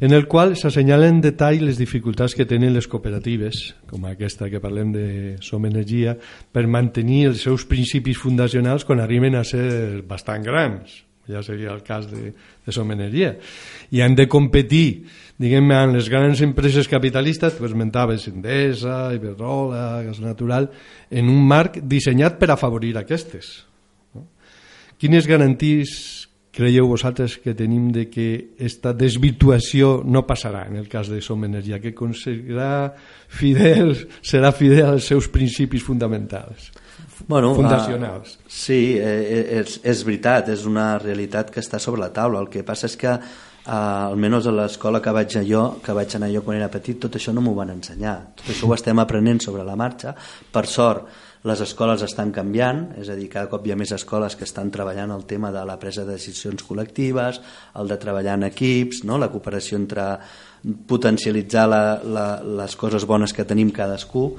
en el qual s'assenyalen en detall les dificultats que tenen les cooperatives, com aquesta que parlem de Som Energia, per mantenir els seus principis fundacionals quan arriben a ser bastant grans. Ja seria el cas de, de Som Energia, i han de competir, diguem-ne, amb les grans empreses capitalistes, tu esmentaves Endesa, Iberdrola, Gas Natural, en un marc dissenyat per afavorir aquestes. No? Quines garanties creieu vosaltres que tenim de que aquesta desvirtuació no passarà en el cas de Som Energia, que aconseguirà fidel, serà fidel als seus principis fonamentals? bueno, fundacionals. Uh, sí, eh, eh, és, és veritat, és una realitat que està sobre la taula. El que passa és que uh, almenys a l'escola que vaig jo, que vaig anar jo quan era petit, tot això no m'ho van ensenyar. Tot això ho estem aprenent sobre la marxa. Per sort, les escoles estan canviant, és a dir, cada cop hi ha més escoles que estan treballant el tema de la presa de decisions col·lectives, el de treballar en equips, no? la cooperació entre potencialitzar la, la, les coses bones que tenim cadascú,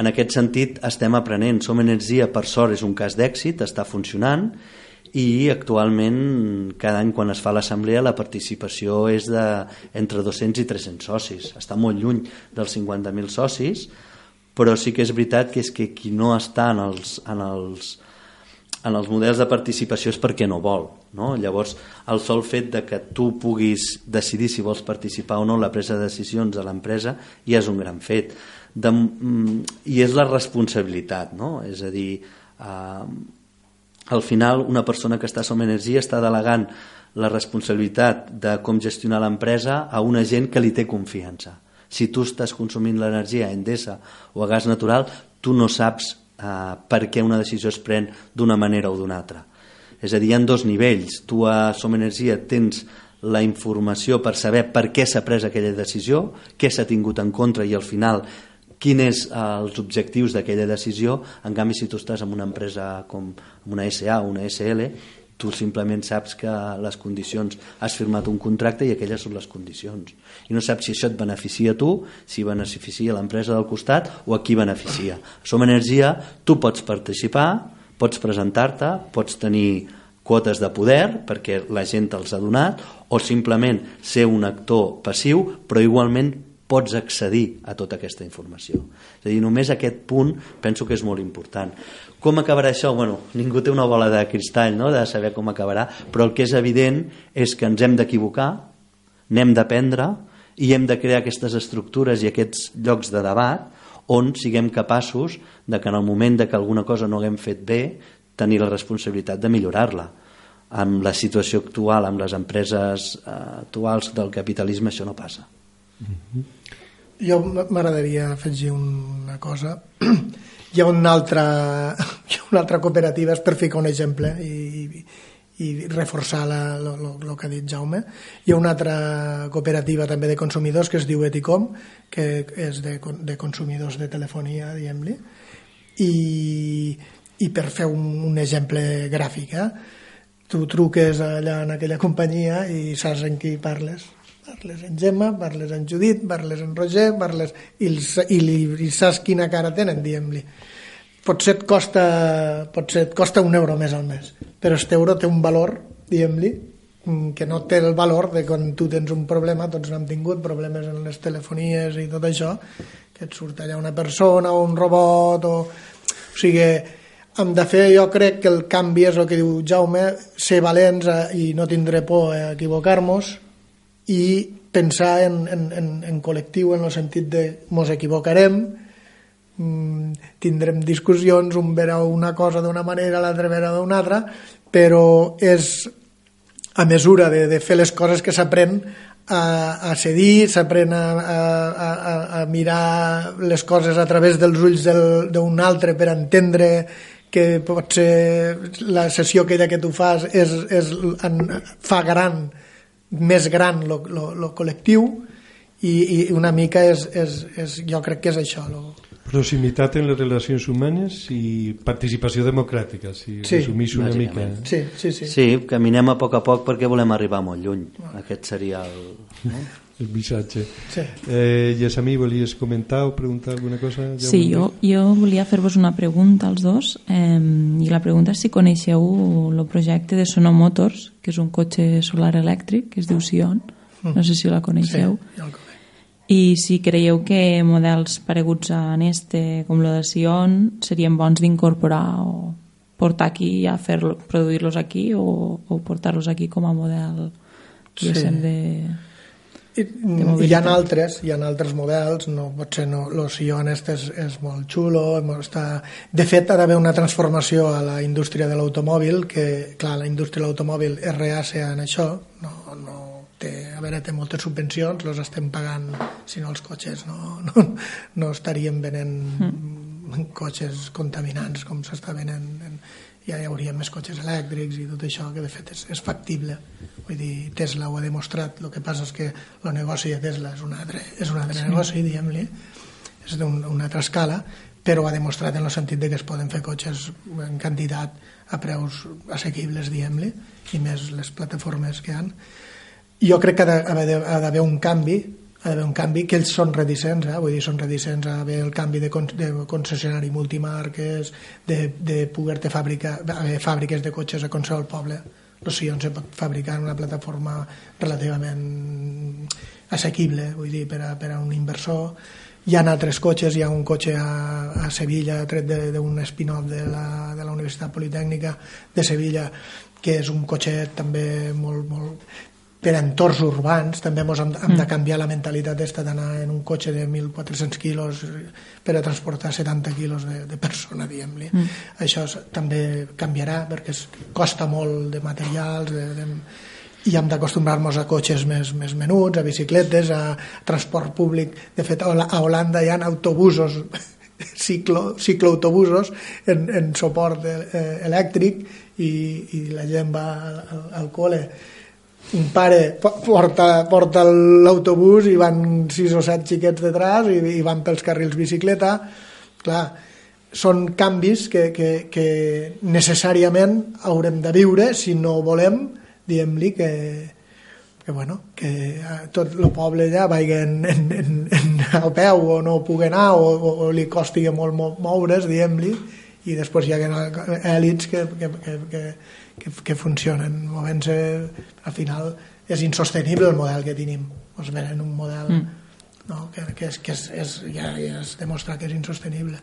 en aquest sentit estem aprenent. Som Energia, per sort, és un cas d'èxit, està funcionant i actualment cada any quan es fa l'assemblea la participació és de entre 200 i 300 socis. Està molt lluny dels 50.000 socis, però sí que és veritat que és que qui no està en els, en els, en els models de participació és perquè no vol. No? Llavors, el sol fet de que tu puguis decidir si vols participar o no la presa de decisions de l'empresa ja és un gran fet de, mm, i és la responsabilitat, no? És a dir, eh, al final una persona que està som energia està delegant la responsabilitat de com gestionar l'empresa a una gent que li té confiança. Si tu estàs consumint l'energia a Endesa o a gas natural, tu no saps eh, per què una decisió es pren d'una manera o d'una altra. És a dir, hi ha dos nivells. Tu a Som Energia tens la informació per saber per què s'ha pres aquella decisió, què s'ha tingut en contra i al final quins és eh, els objectius d'aquella decisió. En canvi, si tu estàs en una empresa com una SA o una SL, tu simplement saps que les condicions has firmat un contracte i aquelles són les condicions i no saps si això et beneficia a tu si beneficia l'empresa del costat o a qui beneficia Som Energia, tu pots participar pots presentar-te, pots tenir quotes de poder perquè la gent te'ls ha donat o simplement ser un actor passiu però igualment pots accedir a tota aquesta informació. És a dir, només aquest punt penso que és molt important. Com acabarà això? Bueno, ningú té una bola de cristall no? de saber com acabarà, però el que és evident és que ens hem d'equivocar, n'hem d'aprendre i hem de crear aquestes estructures i aquests llocs de debat on siguem capaços de que en el moment de que alguna cosa no haguem fet bé tenir la responsabilitat de millorar-la amb la situació actual, amb les empreses eh, actuals del capitalisme, això no passa. Mm -hmm. Jo m'agradaria afegir una cosa. Hi ha una altra, hi ha una altra cooperativa, és per ficar un exemple i, i reforçar el que ha dit Jaume. Hi ha una altra cooperativa també de consumidors que es diu Eticom, que és de, de consumidors de telefonia, diguem-li, i, i per fer un, un exemple gràfic, eh? tu truques allà en aquella companyia i saps en qui parles parles en Gemma, parles en Judit, parles en Roger, parles... I, els, i, li, i saps quina cara tenen, diguem-li. Potser et, costa, potser et costa un euro més al mes, però este euro té un valor, diguem-li, mm, que no té el valor de quan tu tens un problema, tots n'hem tingut problemes en les telefonies i tot això, que et surt allà una persona o un robot o... O sigui, hem de fer, jo crec que el canvi és el que diu Jaume, ser valents i no tindre por a equivocar-nos, i pensar en, en, en, en col·lectiu en el sentit de mos equivocarem, mm, tindrem discussions, un verà una cosa d'una manera, l'altre verà d'una altra, però és a mesura de, de fer les coses que s'aprèn a, a cedir, s'aprèn a, a, a, a mirar les coses a través dels ulls d'un altre per entendre que potser la sessió aquella que tu fas és, és, en, fa gran més gran el col·lectiu i, i una mica és, és, és, jo crec que és això lo... proximitat en les relacions humanes i participació democràtica si sí, resumís una mica sí, sí, sí. sí, caminem a poc a poc perquè volem arribar molt lluny aquest seria el... Eh? El missatge. Sí. Eh, Yasami, volies comentar o preguntar alguna cosa? Ja sí, jo, jo volia fer-vos una pregunta als dos eh, i la pregunta és si coneixeu el projecte de Sono Motors, que és un cotxe solar elèctric que es diu Sion, mm. no sé si la coneixeu. Sí, ja i si creieu que models pareguts a Neste com el de Sion serien bons d'incorporar o portar aquí a fer produir-los aquí o, o portar-los aquí com a model sí. de i, hi ha altres, hi ha altres models, no, potser no, el Sion este és, és molt xulo, està... de fet ha d'haver una transformació a la indústria de l'automòbil, que clar, la indústria de l'automòbil és reàcia en això, no, no té, a veure, té moltes subvencions, les estem pagant, si no els cotxes no, no, no estaríem venent mm. cotxes contaminants com s'està venent en, ja hi hauria més cotxes elèctrics i tot això, que de fet és, és factible. Vull dir, Tesla ho ha demostrat, el que passa és que el negoci de Tesla és un altre, és un altre sí. negoci, diguem-li, és d'una un, altra escala, però ha demostrat en el sentit de que es poden fer cotxes en quantitat a preus assequibles, diguem-li, i més les plataformes que han. Jo crec que ha d'haver un canvi ha d'haver un canvi, que ells són reticents, eh? vull dir, són reticents a haver el canvi de, con de concessionari multimarques, de, de poder-te fabricar, haver fàbriques de cotxes a qualsevol poble. O sigui, on se pot fabricar en una plataforma relativament assequible, vull dir, per a, per a un inversor. Hi ha altres cotxes, hi ha un cotxe a, a Sevilla, tret d'un spin-off de, la, de la Universitat Politècnica de Sevilla, que és un cotxet també molt, molt per entorns urbans també ens hem, hem de mm. canviar la mentalitat aquesta d'anar en un cotxe de 1.400 quilos per a transportar 70 quilos de, de persona, diguem-li. Mm. Això també canviarà perquè es, costa molt de materials de, de, i hem d'acostumar-nos a cotxes més, més menuts, a bicicletes, a transport públic. De fet, a Holanda hi ha autobusos, ciclo, cicloautobusos en, en suport eh, elèctric i, i la gent va al, al col·le un pare porta, porta l'autobús i van sis o set xiquets detrás i, i van pels carrils bicicleta. Clar, són canvis que, que, que necessàriament haurem de viure si no volem diguem-li que, que, bueno, que tot el poble ja vagi en, en, en, en, a peu o no pugui anar o, o, o li costi molt moure's, diguem-li, i després hi ha èlits que, que, que, que, que, que funcionen movent-se, al final és insostenible el model que tenim, ens venen un model mm no? que, que, és, que és, és, ja, ja es demostra que és insostenible.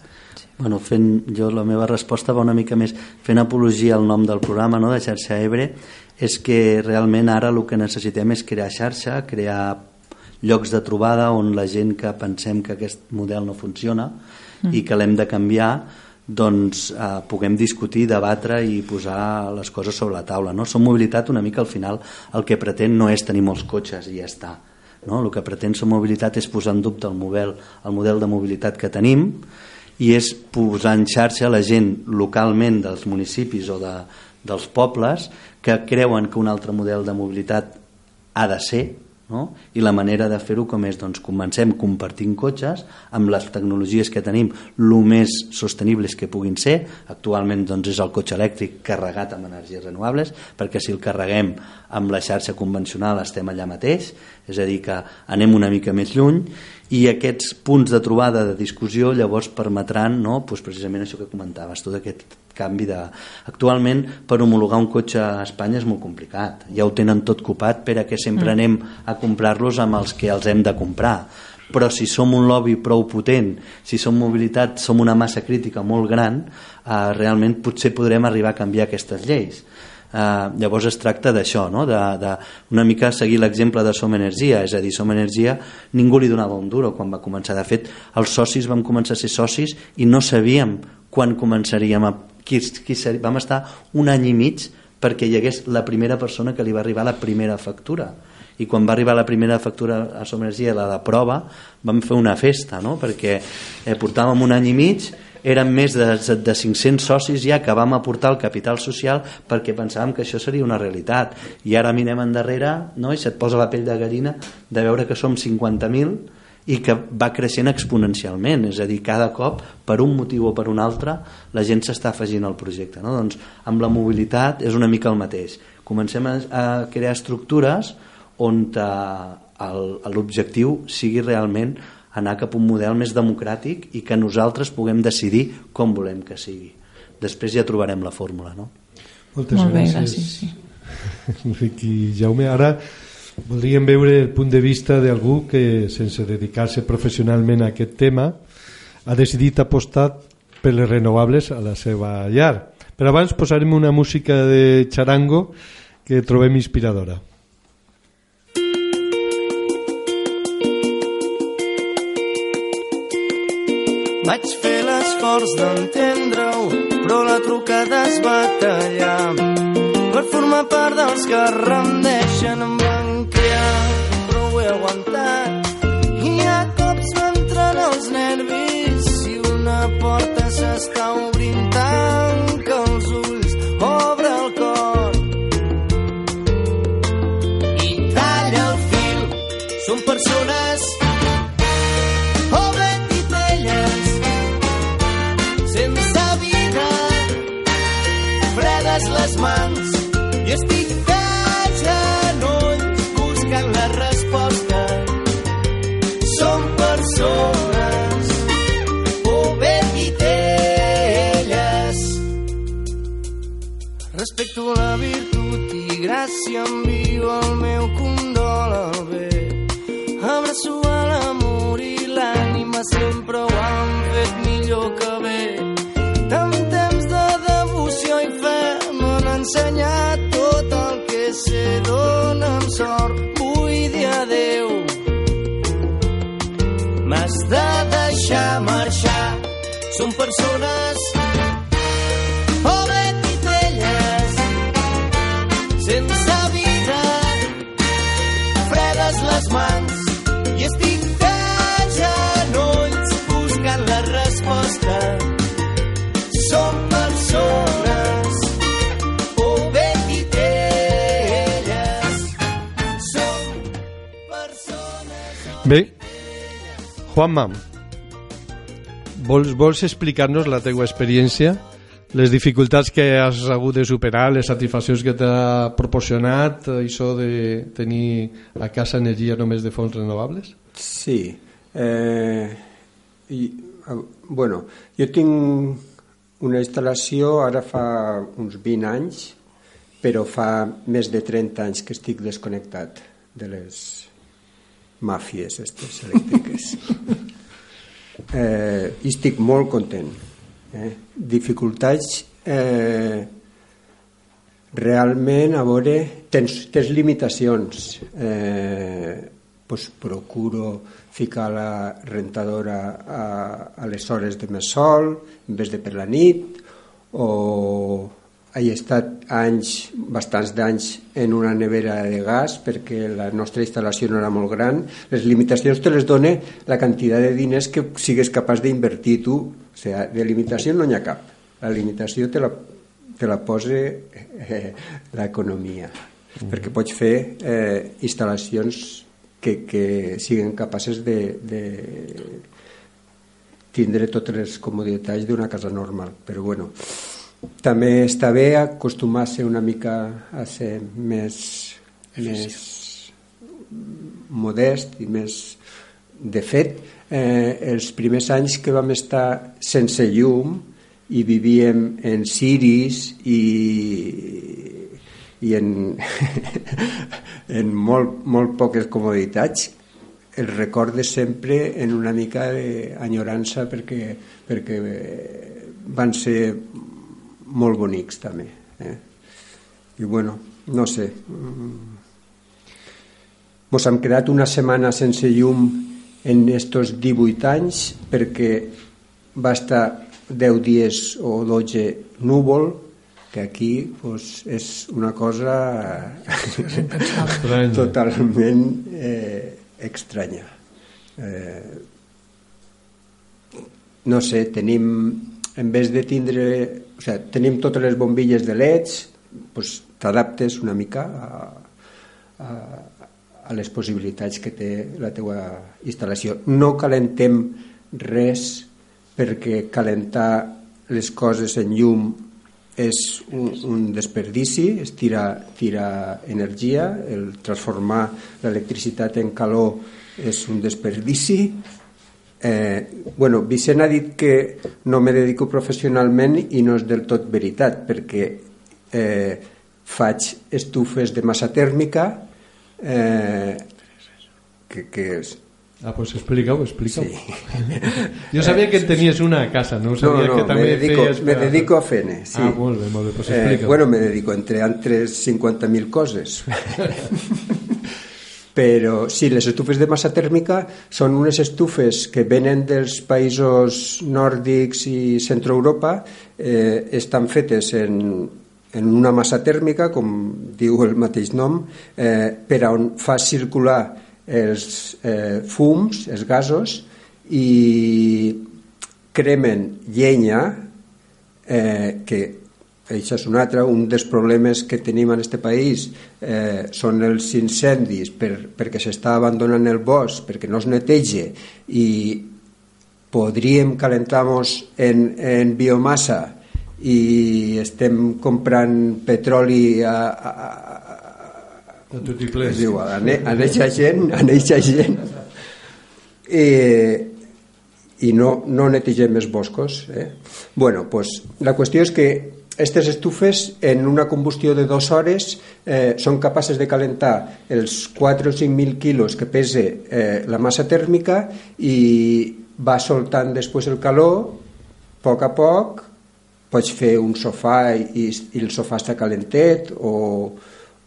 Bueno, fent, jo la meva resposta va una mica més fent apologia al nom del programa no, de xarxa Ebre és que realment ara el que necessitem és crear xarxa, crear llocs de trobada on la gent que pensem que aquest model no funciona mm. i que l'hem de canviar doncs eh, puguem discutir, debatre i posar les coses sobre la taula. No? Som mobilitat una mica al final el que pretén no és tenir molts cotxes i ja està no? El que pretén la mobilitat és posar en dubte el model, el model de mobilitat que tenim i és posar en xarxa la gent localment dels municipis o de, dels pobles que creuen que un altre model de mobilitat ha de ser no? i la manera de fer-ho com és doncs comencem compartint cotxes amb les tecnologies que tenim el més sostenibles que puguin ser actualment doncs és el cotxe elèctric carregat amb energies renovables perquè si el carreguem amb la xarxa convencional estem allà mateix és a dir que anem una mica més lluny i aquests punts de trobada de discussió llavors permetran no, doncs precisament això que comentaves tot aquest canvi de... Actualment, per homologar un cotxe a Espanya és molt complicat. Ja ho tenen tot copat per a que sempre mm. anem a comprar-los amb els que els hem de comprar. Però si som un lobby prou potent, si som mobilitat, som una massa crítica molt gran, eh, realment potser podrem arribar a canviar aquestes lleis. Uh, llavors es tracta d'això, no? de, de una mica seguir l'exemple de Som Energia, és a dir, Som Energia ningú li donava un duro quan va començar. De fet, els socis vam començar a ser socis i no sabíem quan començaríem a qui, qui ser, vam estar un any i mig perquè hi hagués la primera persona que li va arribar la primera factura i quan va arribar la primera factura a Som Energia, la de prova, vam fer una festa, no? perquè eh, portàvem un any i mig, eren més de, de 500 socis ja que vam aportar el capital social perquè pensàvem que això seria una realitat. I ara mirem endarrere no? i se't posa la pell de gallina de veure que som 50.000 i que va creixent exponencialment, és a dir, cada cop, per un motiu o per un altre, la gent s'està afegint al projecte. No? Doncs amb la mobilitat és una mica el mateix. Comencem a, crear estructures on eh, l'objectiu sigui realment anar cap a un model més democràtic i que nosaltres puguem decidir com volem que sigui. Després ja trobarem la fórmula, no? Moltes Molt bé, gràcies. gràcies sí. Enric i Jaume, ara Voldríem veure el punt de vista d'algú que, sense dedicar-se professionalment a aquest tema, ha decidit apostar per les renovables a la seva llar. Però abans posarem una música de charango que trobem inspiradora. Vaig fer l'esforç d'entendre-ho, però la trucada es va tallar per formar part dels que rendeixen aguantat. I a cops m'entren els nervis si una porta s'està obrint virtut i gràcia envio el meu condol al bé. Abraço a l'amor i l'ànima sempre ho han fet millor que bé. Tant temps de devoció i fe m'han ensenyat tot el que sé. Dóna'm sort, vull dir adeu. M'has de deixar marxar. Som persones les mans i estic de genolls buscant la resposta. Som persones o bé titelles. Som persones Bé, Juanma, vols, vols explicar-nos la teua experiència? Les dificultats que has hagut de superar, les satisfaccions que t'ha proporcionat, eh, això de tenir a casa energia només de fonts renovables? Sí. Eh, i, eh, bueno, jo tinc una instal·lació ara fa uns 20 anys, però fa més de 30 anys que estic desconnectat de les màfies estes elèctriques. eh, I estic molt content. Eh? Dificultats eh, realment a veure tens, tens limitacions eh, pues procuro ficar la rentadora a, a les hores de més sol en vez de per la nit o he estat anys, bastants d'anys en una nevera de gas perquè la nostra instal·lació no era molt gran. Les limitacions te les dona la quantitat de diners que sigues capaç d'invertir tu. O sigui, de limitació no n'hi ha cap. La limitació te la, te la posa eh, l'economia. Mm. perquè pots fer eh, instal·lacions que, que siguin capaces de, de tindre totes les comoditats d'una casa normal. Però bueno també està bé acostumar-se una mica a ser més, més modest i més de fet eh, els primers anys que vam estar sense llum i vivíem en ciris i, i en, en molt, molt poques comoditats. El recordo sempre en una mica d'enyorança perquè, perquè van ser molt bonics també eh? i bueno, no sé mos hem quedat una setmana sense llum en estos 18 anys perquè va estar 10 dies o 12 núvol que aquí pues, és una cosa totalment eh, estranya eh, no sé, tenim en vez de tindre o sigui, tenim totes les bombilles de leds doncs t'adaptes una mica a, a, a les possibilitats que té la teua instal·lació. No calentem res perquè calentar les coses en llum és un, un desperdici, es tira, tira energia, el transformar l'electricitat en calor és un desperdici Eh, bueno, Vicent ha dit que no me dedico professionalment i no és del tot veritat perquè eh, faig estufes de massa tèrmica eh, que, que és, Ah, pues explica-ho, explica-ho. Sí. Jo sabia que tenies una a casa, no sabia no, no, que també me dedico, feies... me dedico a fene, sí. Ah, molt bé, molt bé, pues eh, explica-ho. bueno, me dedico entre altres 50.000 coses. però sí, les estufes de massa tèrmica són unes estufes que venen dels països nòrdics i centroeuropa, eh, estan fetes en, en una massa tèrmica, com diu el mateix nom, eh, per on fa circular els eh, fums, els gasos, i cremen llenya, eh, que això és un altre, un dels problemes que tenim en aquest país eh, són els incendis per, perquè s'està abandonant el bosc, perquè no es neteja i podríem calentar-nos en, en biomassa i estem comprant petroli a, a, a, a tot i ple. igual, a, a neixa gent, a neixa gent eh, i no, no netegem els boscos. Eh? Bueno, pues, la qüestió és que aquestes estufes en una combustió de dues hores eh, són capaces de calentar els 4 o 5.000 quilos que pese eh, la massa tèrmica i va soltant després el calor a poc a poc pots fer un sofà i, i el sofà està calentet o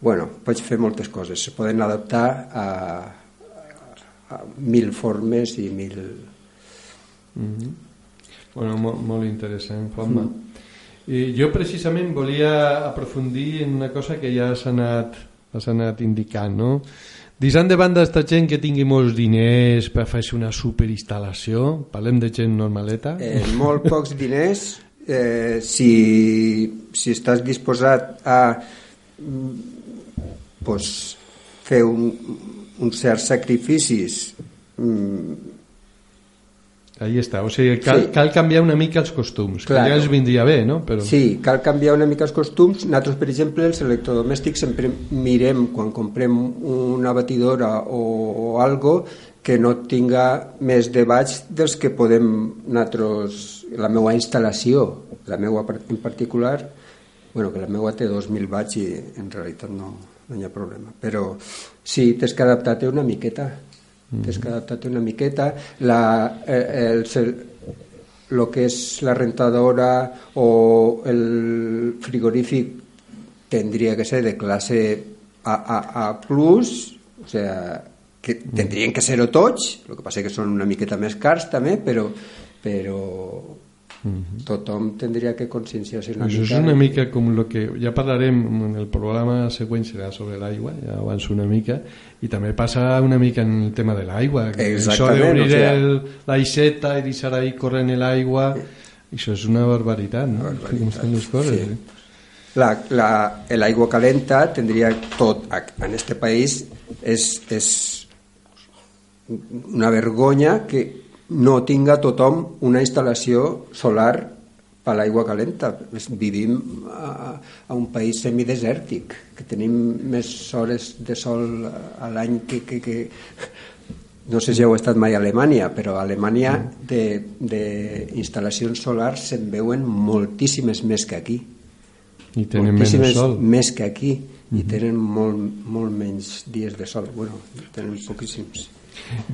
bueno, pots fer moltes coses se poden adaptar a, a mil formes i mil Mm -hmm. Bueno, molt, molt interessant, Juanma. Mm. I jo precisament volia aprofundir en una cosa que ja s'ha anat, anat indicant, no? Deixant de banda esta gent que tingui molts diners per fer una superinstal·lació, parlem de gent normaleta. Eh, molt pocs diners, eh, si, si estàs disposat a pues, fer un, uns certs sacrificis mm, Ahí està, o sigui, cal, Sí. cal canviar una mica els costums, Claro. que ja els vindria bé, no? Però... Sí, cal canviar una mica els costums. Nosaltres, per exemple, els electrodomèstics sempre mirem, quan comprem una batidora o, o algo, que no tinga més de baix dels que podem nosaltres... La meva instal·lació, la meva en particular, bueno, que la meva té 2.000 watts i en realitat no, no hi ha problema. Però sí, tens que adaptar-te una miqueta. Tens que adaptar-te una miqueta. La, eh, el, el, lo que és la rentadora o el frigorífic tendria que ser de classe AA+, o sea, que tendrien que ser-ho tots, el que passa que són una miqueta més cars també, però, però tothom tindria que conscienciar-se una Això és mica. una mica com el que ja parlarem en el programa següent serà sobre l'aigua, ja avanço una mica i també passa una mica en el tema de l'aigua que això Exactament, d'obrir o el- l'aixeta i deixar ahí corrent l'aigua això és una barbaritat, no? Com estan les coses, Sí. eh? La, la, l'aigua calenta tindria tot en este país és, és una vergonya que no tinga tothom una instal·lació solar per l'aigua calenta. Vivim a, a un país semidesèrtic, que tenim més hores de sol a l'any que, que, que... No sé si heu estat mai a Alemanya, però a Alemanya d'instal·lacions solars se'n veuen moltíssimes més que aquí. I tenen menys moltíssimes sol. més que aquí. I tenen molt, molt menys dies de sol. Bueno, tenen poquíssims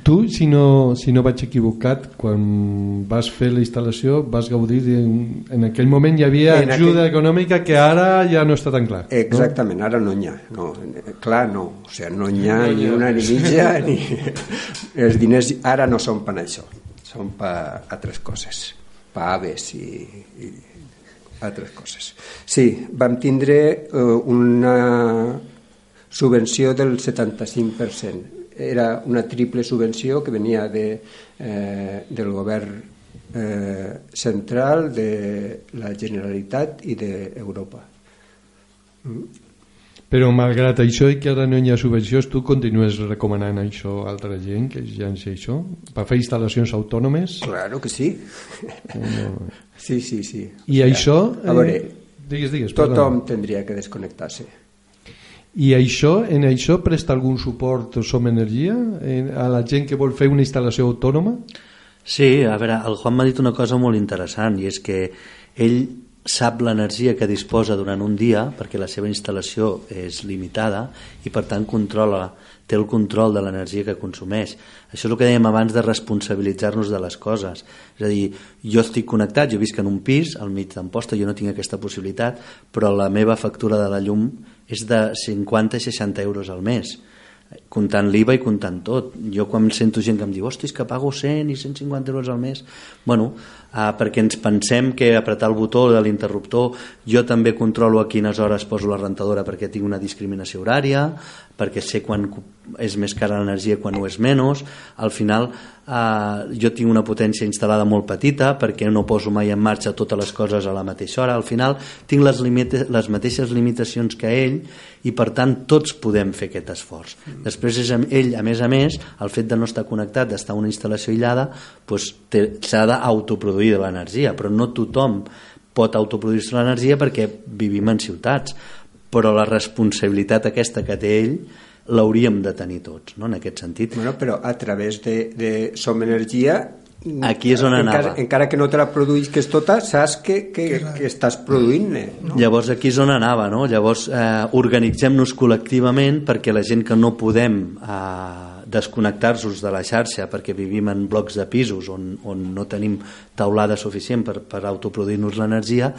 tu, si no, si no vaig equivocat quan vas fer la instal·lació vas gaudir de, en aquell moment hi havia En ajuda aquell- econòmica que ara ja no està tan clar exactament, ara no n'hi ha. No, eh, clar no, o sigui, no n'hi ha ni una ni mitja ni... els diners ara no són per això. Són per altres coses. Per aves i, i altres coses. Sí, vam tindre eh, una subvenció del 75% era una triple subvenció que venia de, eh, del govern eh, central, de la Generalitat i d'Europa. Però malgrat això i que ara no hi ha subvencions, tu continues recomanant això a altra gent que ja en sé això? Per fer instal·lacions autònomes? Claro que sí. Sí, sí, sí. I això... A veure, eh, digues, digues, tothom perdona. tindria que desconnectar-se. I això, en això presta algun suport Som Energia a la gent que vol fer una instal·lació autònoma? Sí, a veure, el Juan m'ha dit una cosa molt interessant i és que ell sap l'energia que disposa durant un dia perquè la seva instal·lació és limitada i per tant controla, té el control de l'energia que consumeix. Això és el que dèiem abans de responsabilitzar-nos de les coses. És a dir, jo estic connectat, jo visc en un pis al mig d'Amposta, jo no tinc aquesta possibilitat, però la meva factura de la llum és de 50-60 euros al mes comptant l'IVA i comptant tot. Jo quan sento gent que em diu hosti, és que pago 100 i 150 euros al mes, bueno, uh, perquè ens pensem que apretar el botó de l'interruptor, jo també controlo a quines hores poso la rentadora perquè tinc una discriminació horària, perquè sé quan és més cara l'energia quan ho és menys, al final uh, jo tinc una potència instal·lada molt petita perquè no poso mai en marxa totes les coses a la mateixa hora, al final tinc les, limite, les mateixes limitacions que ell i per tant tots podem fer aquest esforç. Després és amb ell, a més a més, el fet de no estar connectat, d'estar en una instal·lació aïllada, doncs s'ha d'autoproduir de l'energia, però no tothom pot autoproduir-se l'energia perquè vivim en ciutats, però la responsabilitat aquesta que té ell l'hauríem de tenir tots, no? en aquest sentit. Bueno, però a través de, de Som Energia Aquí és on encara, anava. encara que no te la produïsques tota, saps que, que, que estàs produint-ne. No? Llavors aquí és on anava, no? Llavors eh, organitzem-nos col·lectivament perquè la gent que no podem eh, desconnectar-nos de la xarxa perquè vivim en blocs de pisos on, on no tenim taulada suficient per, per autoproduir-nos l'energia,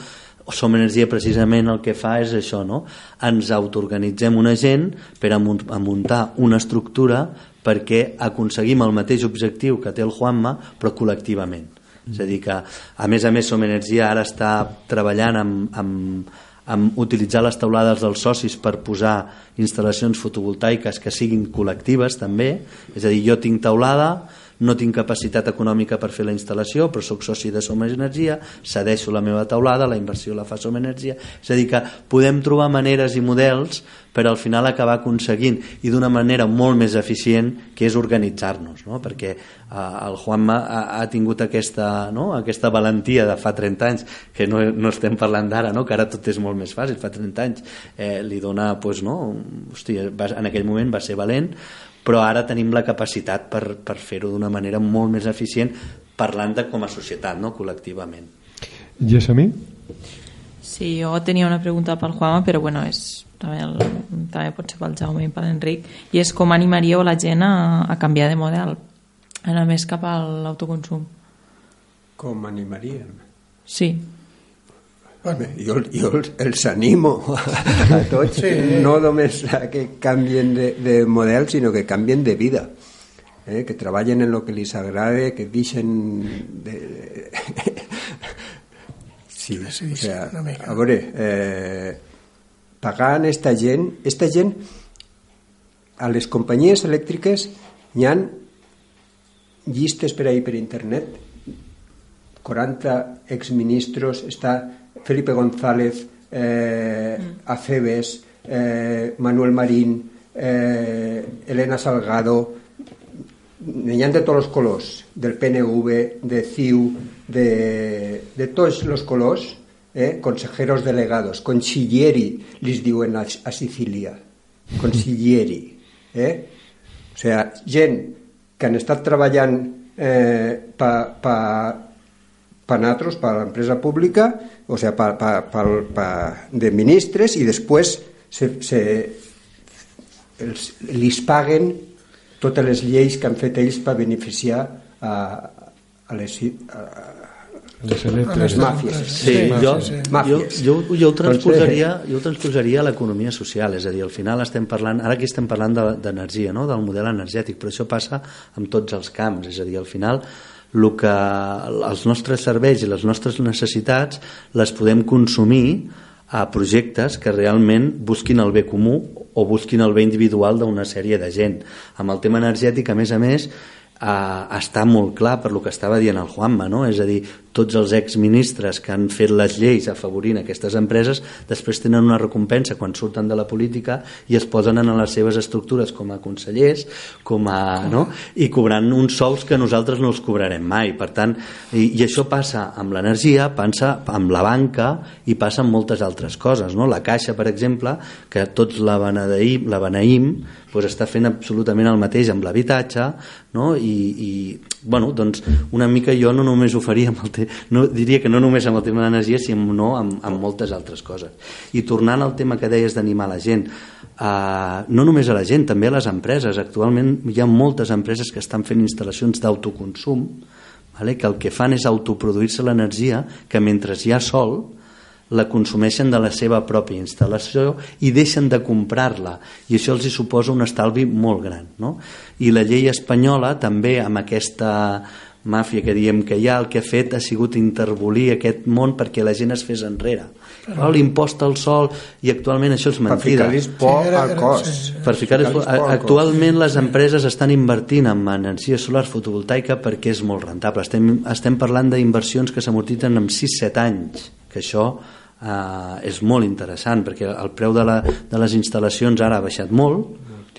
Som Energia precisament el que fa és això, no? Ens autoorganitzem una gent per a mun- a muntar una estructura perquè aconseguim el mateix objectiu que té el Juanma, però col·lectivament. És a dir que, a més a més, Som Energia ara està treballant amb, amb, amb utilitzar les taulades dels socis per posar instal·lacions fotovoltaiques que siguin col·lectives també, és a dir, jo tinc taulada, no tinc capacitat econòmica per fer la instal·lació, però sóc soci de Som Energia, cedeixo la meva taulada, la inversió la fa Som Energia, és a dir, que podem trobar maneres i models per al final acabar aconseguint i d'una manera molt més eficient que és organitzar-nos, no? perquè eh, el Juanma ha, ha tingut aquesta, no? aquesta valentia de fa 30 anys, que no, no estem parlant d'ara, no? que ara tot és molt més fàcil, fa 30 anys eh, li dona, pues, no? Hòstia, va, en aquell moment va ser valent, però ara tenim la capacitat per, per fer-ho d'una manera molt més eficient parlant de com a societat, no? col·lectivament. I és a mi? Sí, jo tenia una pregunta pel Juanma, però bueno, és, també, el, també pot ser pel Jaume i per l'Enric, i és com animaríeu la gent a, a canviar de model, anar més cap a l'autoconsum. Com animaríem? Sí. Jo, jo els animo a tots, sí. no només a que canvien de, de model, sinó que canvien de vida. Eh? Que treballen en el que els agrada, que deixen de... sí, o sea, a veure, eh, pagant esta gent, esta gent a les companyies elèctriques hi han llistes per ahir per internet 40 exministros està Felipe González, eh, Aceves, eh, Manuel Marín, eh, Elena Salgado, n'hi de tots els colors, del PNV, de CIU, de, de tots els colors, eh, consejeros delegados, consiglieri, li diuen a, a Sicília, consiglieri, eh? o sigui, gent que han estat treballant eh, per pa, pa nosaltres, per l'empresa pública, o sea, pa, pa, pa, pa, de ministres i després se, se, els, li paguen totes les lleis que han fet ells per beneficiar a, a les, a, les, a les màfies. Sí, sí, jo, sí. jo, jo, jo, ho transposaria, jo ho transposaria a l'economia social, és a dir, al final estem parlant, ara aquí estem parlant d'energia, no? del model energètic, però això passa amb tots els camps, és a dir, al final el que els nostres serveis i les nostres necessitats les podem consumir a projectes que realment busquin el bé comú o busquin el bé individual d'una sèrie de gent. Amb el tema energètic, a més a més, eh, està molt clar per lo que estava dient el Juanma, no? és a dir, tots els exministres que han fet les lleis afavorint aquestes empreses després tenen una recompensa quan surten de la política i es posen en les seves estructures com a consellers com a, no? i cobrant uns sous que nosaltres no els cobrarem mai per tant, i, i això passa amb l'energia passa amb la banca i passa amb moltes altres coses no? la Caixa per exemple, que tots la beneïm, la beneïm doncs està fent absolutament el mateix amb l'habitatge no? I, i bueno, doncs una mica jo no només ho faria amb el te... no, diria que no només amb el tema de l'energia sinó amb, amb moltes altres coses i tornant al tema que deies d'animar la gent Uh, no només a la gent, també a les empreses. Actualment hi ha moltes empreses que estan fent instal·lacions d'autoconsum, vale? que el que fan és autoproduir-se l'energia, que mentre hi ha sol, la consumeixen de la seva pròpia instal·lació i deixen de comprar-la i això els hi suposa un estalvi molt gran no? i la llei espanyola també amb aquesta màfia que diem que hi ha, el que ha fet ha sigut intervolir aquest món perquè la gent es fes enrere. Oh, L'impost al sol i actualment això és mentida. Per ficar por al cos. Per ficar actualment les empreses estan invertint en energia solar fotovoltaica perquè és molt rentable. Estem, estem parlant d'inversions que s'amortitzen en 6-7 anys, que això eh, és molt interessant perquè el preu de, la, de les instal·lacions ara ha baixat molt,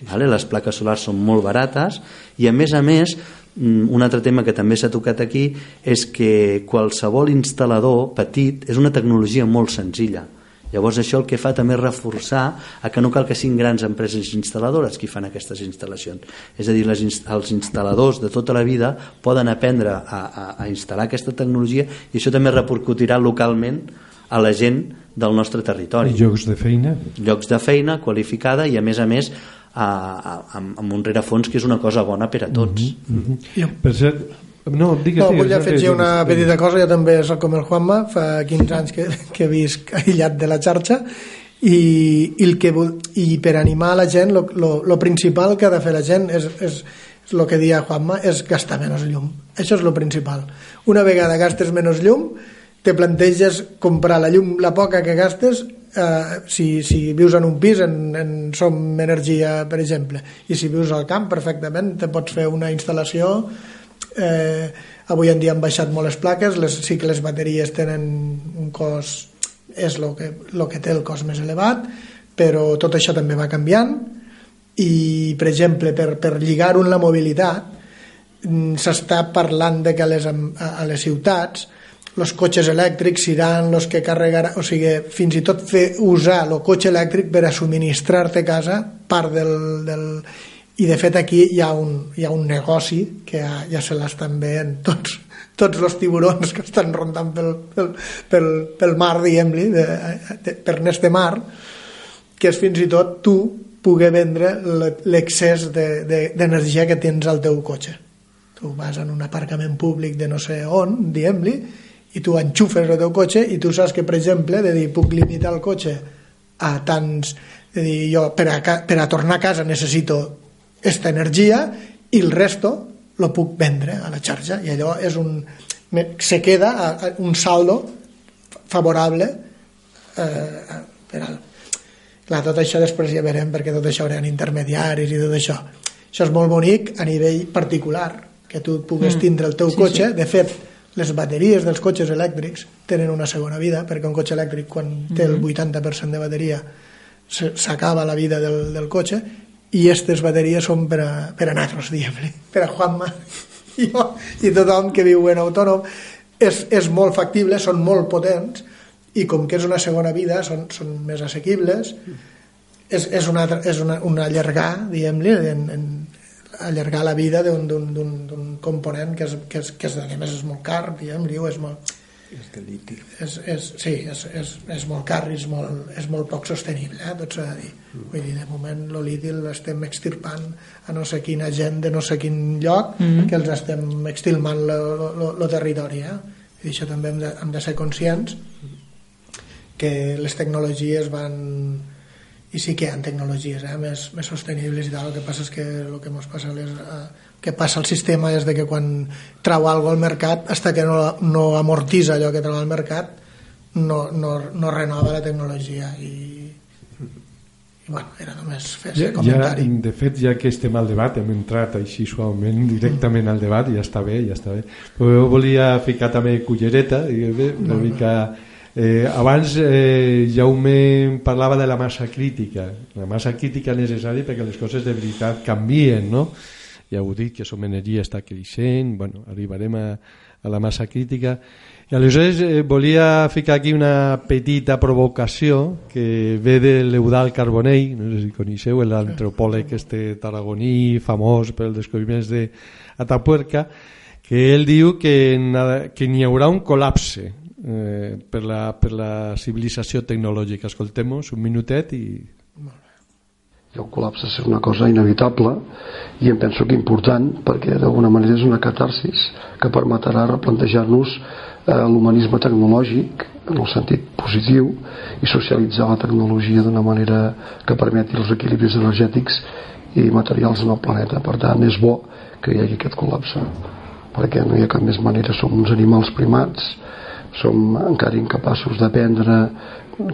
vale? les plaques solars són molt barates i a més a més un altre tema que també s'ha tocat aquí és que qualsevol instal·lador petit és una tecnologia molt senzilla Llavors això el que fa també és reforçar a que no cal que siguin grans empreses instal·ladores qui fan aquestes instal·lacions. És a dir, les, els instal·ladors de tota la vida poden aprendre a, a, a instal·lar aquesta tecnologia i això també repercutirà localment a la gent del nostre territori. Llocs de feina. Llocs de feina qualificada i a més a més a, a, amb, amb un rerefons que és una cosa bona per a tots. Mm -hmm. Per cert, no, digues, no, volia afegir una petita cosa, jo també soc com el Juanma, fa 15 anys que, que visc aïllat de la xarxa i, i, el que, i per animar la gent lo, lo, lo principal que ha de fer la gent és, és, és el que deia Juanma, és gastar menys llum. Això és lo principal. Una vegada gastes menys llum, te planteges comprar la llum, la poca que gastes, eh, si, si vius en un pis en, en som energia per exemple i si vius al camp perfectament te pots fer una instal·lació. Eh, avui en dia han baixat molt les plaques les, sí que les bateries tenen un cost és el que, lo que té el cost més elevat però tot això també va canviant. I per exemple per, per lligar-ho en la mobilitat mm, s'està parlant de que a les, a les ciutats els cotxes elèctrics seran els que carregaran, o sigui, fins i tot fer usar el cotxe elèctric per a subministrar-te a casa part del, del... I de fet aquí hi ha un, hi ha un negoci que ja, ja se l'estan veient tots, tots els tiburons que estan rondant pel, pel, pel, pel mar, diguem-li, per este mar, que és fins i tot tu poder vendre l'excés d'energia de, de, que tens al teu cotxe. Tu vas en un aparcament públic de no sé on, diguem-li, i tu enxufes el teu cotxe i tu saps que, per exemple, de dir, puc limitar el cotxe a tants... De dir, jo per a, per a tornar a casa necessito esta energia i el resto lo puc vendre a la xarxa i allò és un... se queda a, a un saldo favorable eh, per al... Clar, tot això després ja verem perquè tot això haurà intermediaris i tot això. Això és molt bonic a nivell particular, que tu pugues mm. tindre el teu sí, cotxe. Sí. De fet, les bateries dels cotxes elèctrics tenen una segona vida, perquè un cotxe elèctric quan té el 80% mhm. de bateria s'acaba la vida del, del cotxe i aquestes bateries són per a, per a nosaltres, diguem-li, per a Juanma i, jo, i tothom que viu en autònom. És, és molt factible, són molt potents i com que és una segona vida són, són més assequibles. És, és, una, és una, una allargar, diguem-li, en, en, allargar la vida d'un component que, és, que, és, que és, a més és molt car, diguem, diu, és molt... És de liti. És, és, sí, és, és, és molt car i és molt, és molt poc sostenible, eh? tot s'ha de dir. Mm. Vull dir, de moment el liti l'estem extirpant a no sé quina gent de no sé quin lloc, mm -hmm. que els estem extilmant el territori. Eh? I això també hem de, hem de ser conscients que les tecnologies van i sí que hi ha tecnologies eh, més, més sostenibles i tal, el que passa és que el que ens passa és, eh, que passa al sistema és de que quan trau alguna al mercat, fins que no, no amortitza allò que trau al mercat, no, no, no renova la tecnologia i, i bueno, era només fer ja, comentari. Ja, de fet, ja que estem al debat, hem entrat així suaument directament al debat i ja està bé, ja està bé. Però jo volia ficar també cullereta, i bé, una no, mica... No Eh, abans eh, Jaume parlava de la massa crítica. La massa crítica necessària perquè les coses de veritat canvien no? ja ho dic que som energia està creixent bueno, arribarem a, a la massa crítica. I aleshores eh, volia ficar aquí una petita provocació que ve de l'Eudal Carbonell no sé si coneixeu l'antropòleg este tarragoní famós per els descobriments d'Atapuerca que ell diu que, que n'hi haurà un col·lapse eh, per, la, per la civilització tecnològica. Escoltem-nos un minutet i... I el col·lapse és una cosa inevitable i em penso que important perquè d'alguna manera és una catarsis que permetrà replantejar-nos eh, l'humanisme tecnològic en el sentit positiu i socialitzar la tecnologia d'una manera que permeti els equilibris energètics i materials en el planeta. Per tant, és bo que hi hagi aquest col·lapse perquè no hi ha cap més manera, som uns animals primats som encara incapaços d'aprendre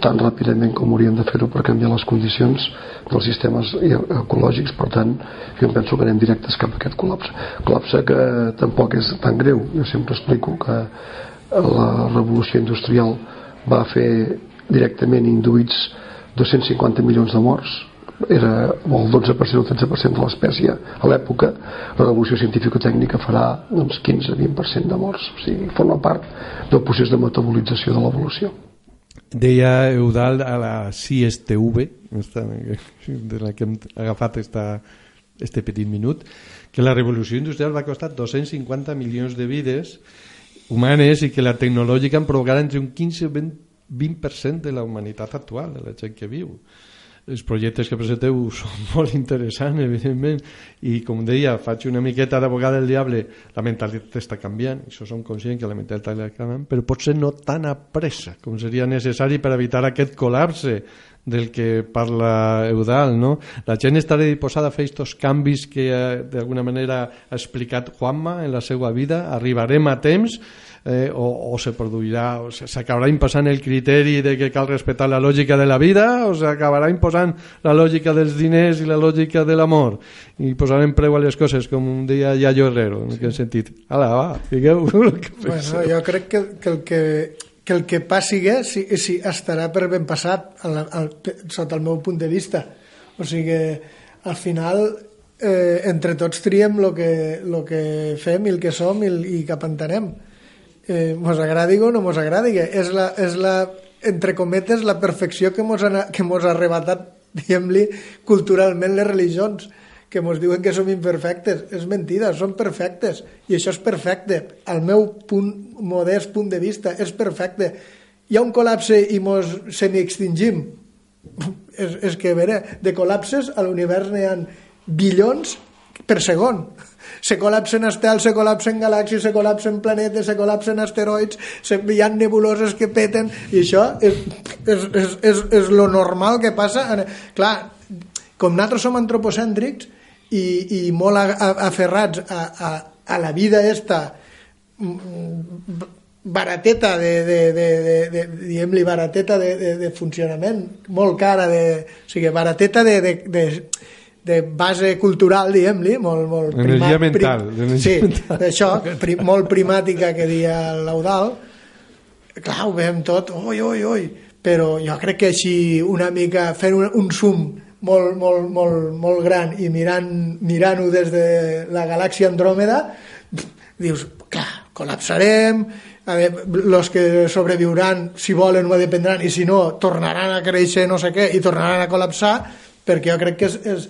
tan ràpidament com hauríem de fer-ho per canviar les condicions dels sistemes ecològics. Per tant jo penso que anem directes cap a aquest col·lapse. Col·lapse que tampoc és tan greu. Jo sempre explico que la revolució industrial va fer directament induïts 250 milions de morts era el 12% o 13% de l'espècie a l'època. La revolució científico-tècnica farà doncs, 15-20% de morts. O sigui, forma part del procés de metabolització de l'evolució. Deia Eudal a la CSTV de la que hem agafat esta, este petit minut que la revolució industrial va costar 250 milions de vides humanes i que la tecnològica en provocarà entre un 15 i 20% de la humanitat actual, de la gent que viu els projectes que presenteu són molt interessants, evidentment, i com deia, faig una miqueta d'abogada del diable, la mentalitat està canviant, això som conscients que la mentalitat està canviant, però potser no tan a pressa com seria necessari per evitar aquest col·lapse del que parla Eudal, no? La gent estarà disposada a fer aquests canvis que eh, d'alguna manera ha explicat Juanma en la seva vida? Arribarem a temps eh, o, o se produirà, o s'acabarà imposant el criteri de que cal respectar la lògica de la vida o s'acabarà imposant la lògica dels diners i la lògica de l'amor i posarem preu a les coses com un dia Yayo Herrero en aquest sentit ala va, digueu que bueno, jo crec que, que el que que el que passi si, si estarà per ben passat al, al, sota el meu punt de vista. O sigui al final eh, entre tots triem el que, lo que fem i el que som i, i cap entenem eh, mos agradi o no mos agradi és la, és la entre cometes la perfecció que mos ha, que mos ha arrebatat diguem-li culturalment les religions que ens diuen que som imperfectes. És mentida, som perfectes. I això és perfecte. Al meu punt, modest punt de vista, és perfecte. Hi ha un col·lapse i mos semi-extingim. és, és que, a veure, de col·lapses a l'univers n'hi ha bilions per segon. Se col·lapsen estels, se col·lapsen galàxies, se col·lapsen planetes, se col·lapsen asteroids, se, hi ha nebuloses que peten, i això és, és, és, és, és lo normal que passa. Clar, com nosaltres som antropocèntrics, i, i molt aferrats a, a, a la vida esta mm, barateta de, de, de, de, de diguem-li barateta de, de, de funcionament molt cara de, o sigui, barateta de, de, de, de base cultural, diguem-li, molt, molt energia primat, mental, prim, sí, mental. això, pri, molt primàtica que dia l'Audal clar, ho veiem tot, oi, oi, oi però jo crec que així una mica fent un, un zoom molt, molt, molt, molt gran i mirant-ho mirant des de la galàxia Andròmeda dius, clar, col·lapsarem a veure, los que sobreviuran si volen ho dependran i si no tornaran a créixer no sé què i tornaran a col·lapsar perquè jo crec que és, és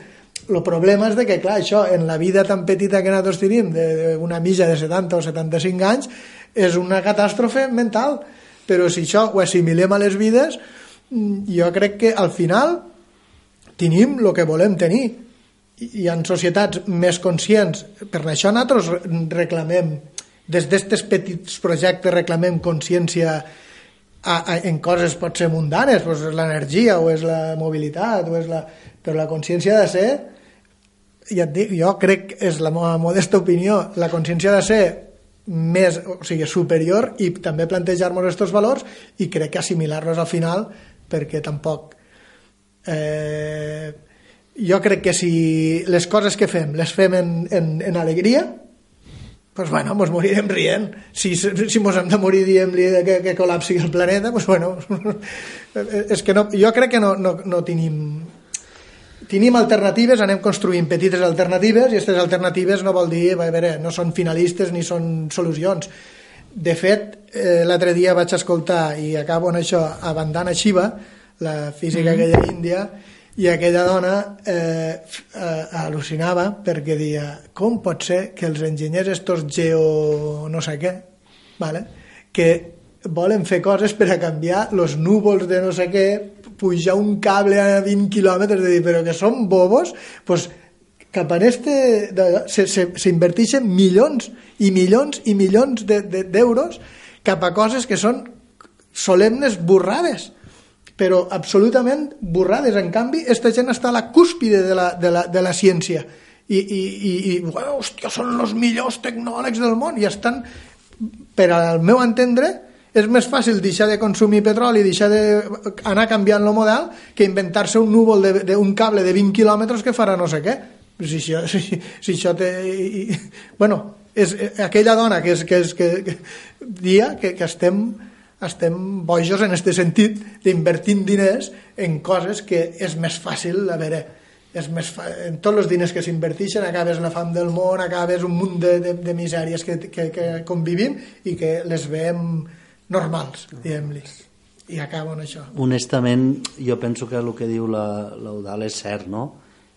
el problema és de que, clar, això, en la vida tan petita que nosaltres tenim, d'una milla de 70 o 75 anys, és una catàstrofe mental. Però si això ho assimilem a les vides, mm, jo crec que al final tenim el que volem tenir. Hi ha societats més conscients per això nosaltres reclamem des d'aquests petits projectes reclamem consciència a, a, en coses pot ser mundanes doncs és l'energia o és la mobilitat o és la... però la consciència de ser ja et dic, jo crec que és la meva modesta opinió la consciència de ser més, o sigui, superior i també plantejar-nos aquests valors i crec que assimilar-los al final perquè tampoc eh, jo crec que si les coses que fem les fem en, en, en alegria pues bueno, mos morirem rient. Si, si mos hem de morir dient-li que, que col·lapsi el planeta, pues bueno, és que no, jo crec que no, no, no tenim... Tenim alternatives, anem construint petites alternatives i aquestes alternatives no vol dir, a veure, no són finalistes ni són solucions. De fet, eh, l'altre dia vaig escoltar, i acabo en això, a Bandana Shiva, la física mm aquella índia, i aquella dona eh, eh, al·lucinava perquè dia com pot ser que els enginyers estos geo no sé què vale? que volen fer coses per a canviar els núvols de no sé què pujar un cable a 20 quilòmetres de dir, però que són bobos pues, cap a este s'inverteixen milions i milions i milions d'euros de, de, cap a coses que són solemnes burrades però absolutament borrades. En canvi, aquesta gent està a la cúspide de la, de la, de la ciència i, i, i, i bueno, hòstia, són els millors tecnòlegs del món i estan, per al meu entendre, és més fàcil deixar de consumir petroli deixar d'anar canviant el model que inventar-se un núvol d'un cable de 20 quilòmetres que farà no sé què. Si això, si, si això té... I, bueno, és aquella dona que és, que és que, que dia que, que estem estem bojos en aquest sentit d'invertir diners en coses que és més fàcil, a veure, és més fa... en tots els diners que s'inverteixen acabes la fam del món, acabes un munt de, de, de misèries que, que, que convivim i que les veiem normals, diguem-li i acabo en això. Honestament, jo penso que el que diu l'Eudal és cert, no?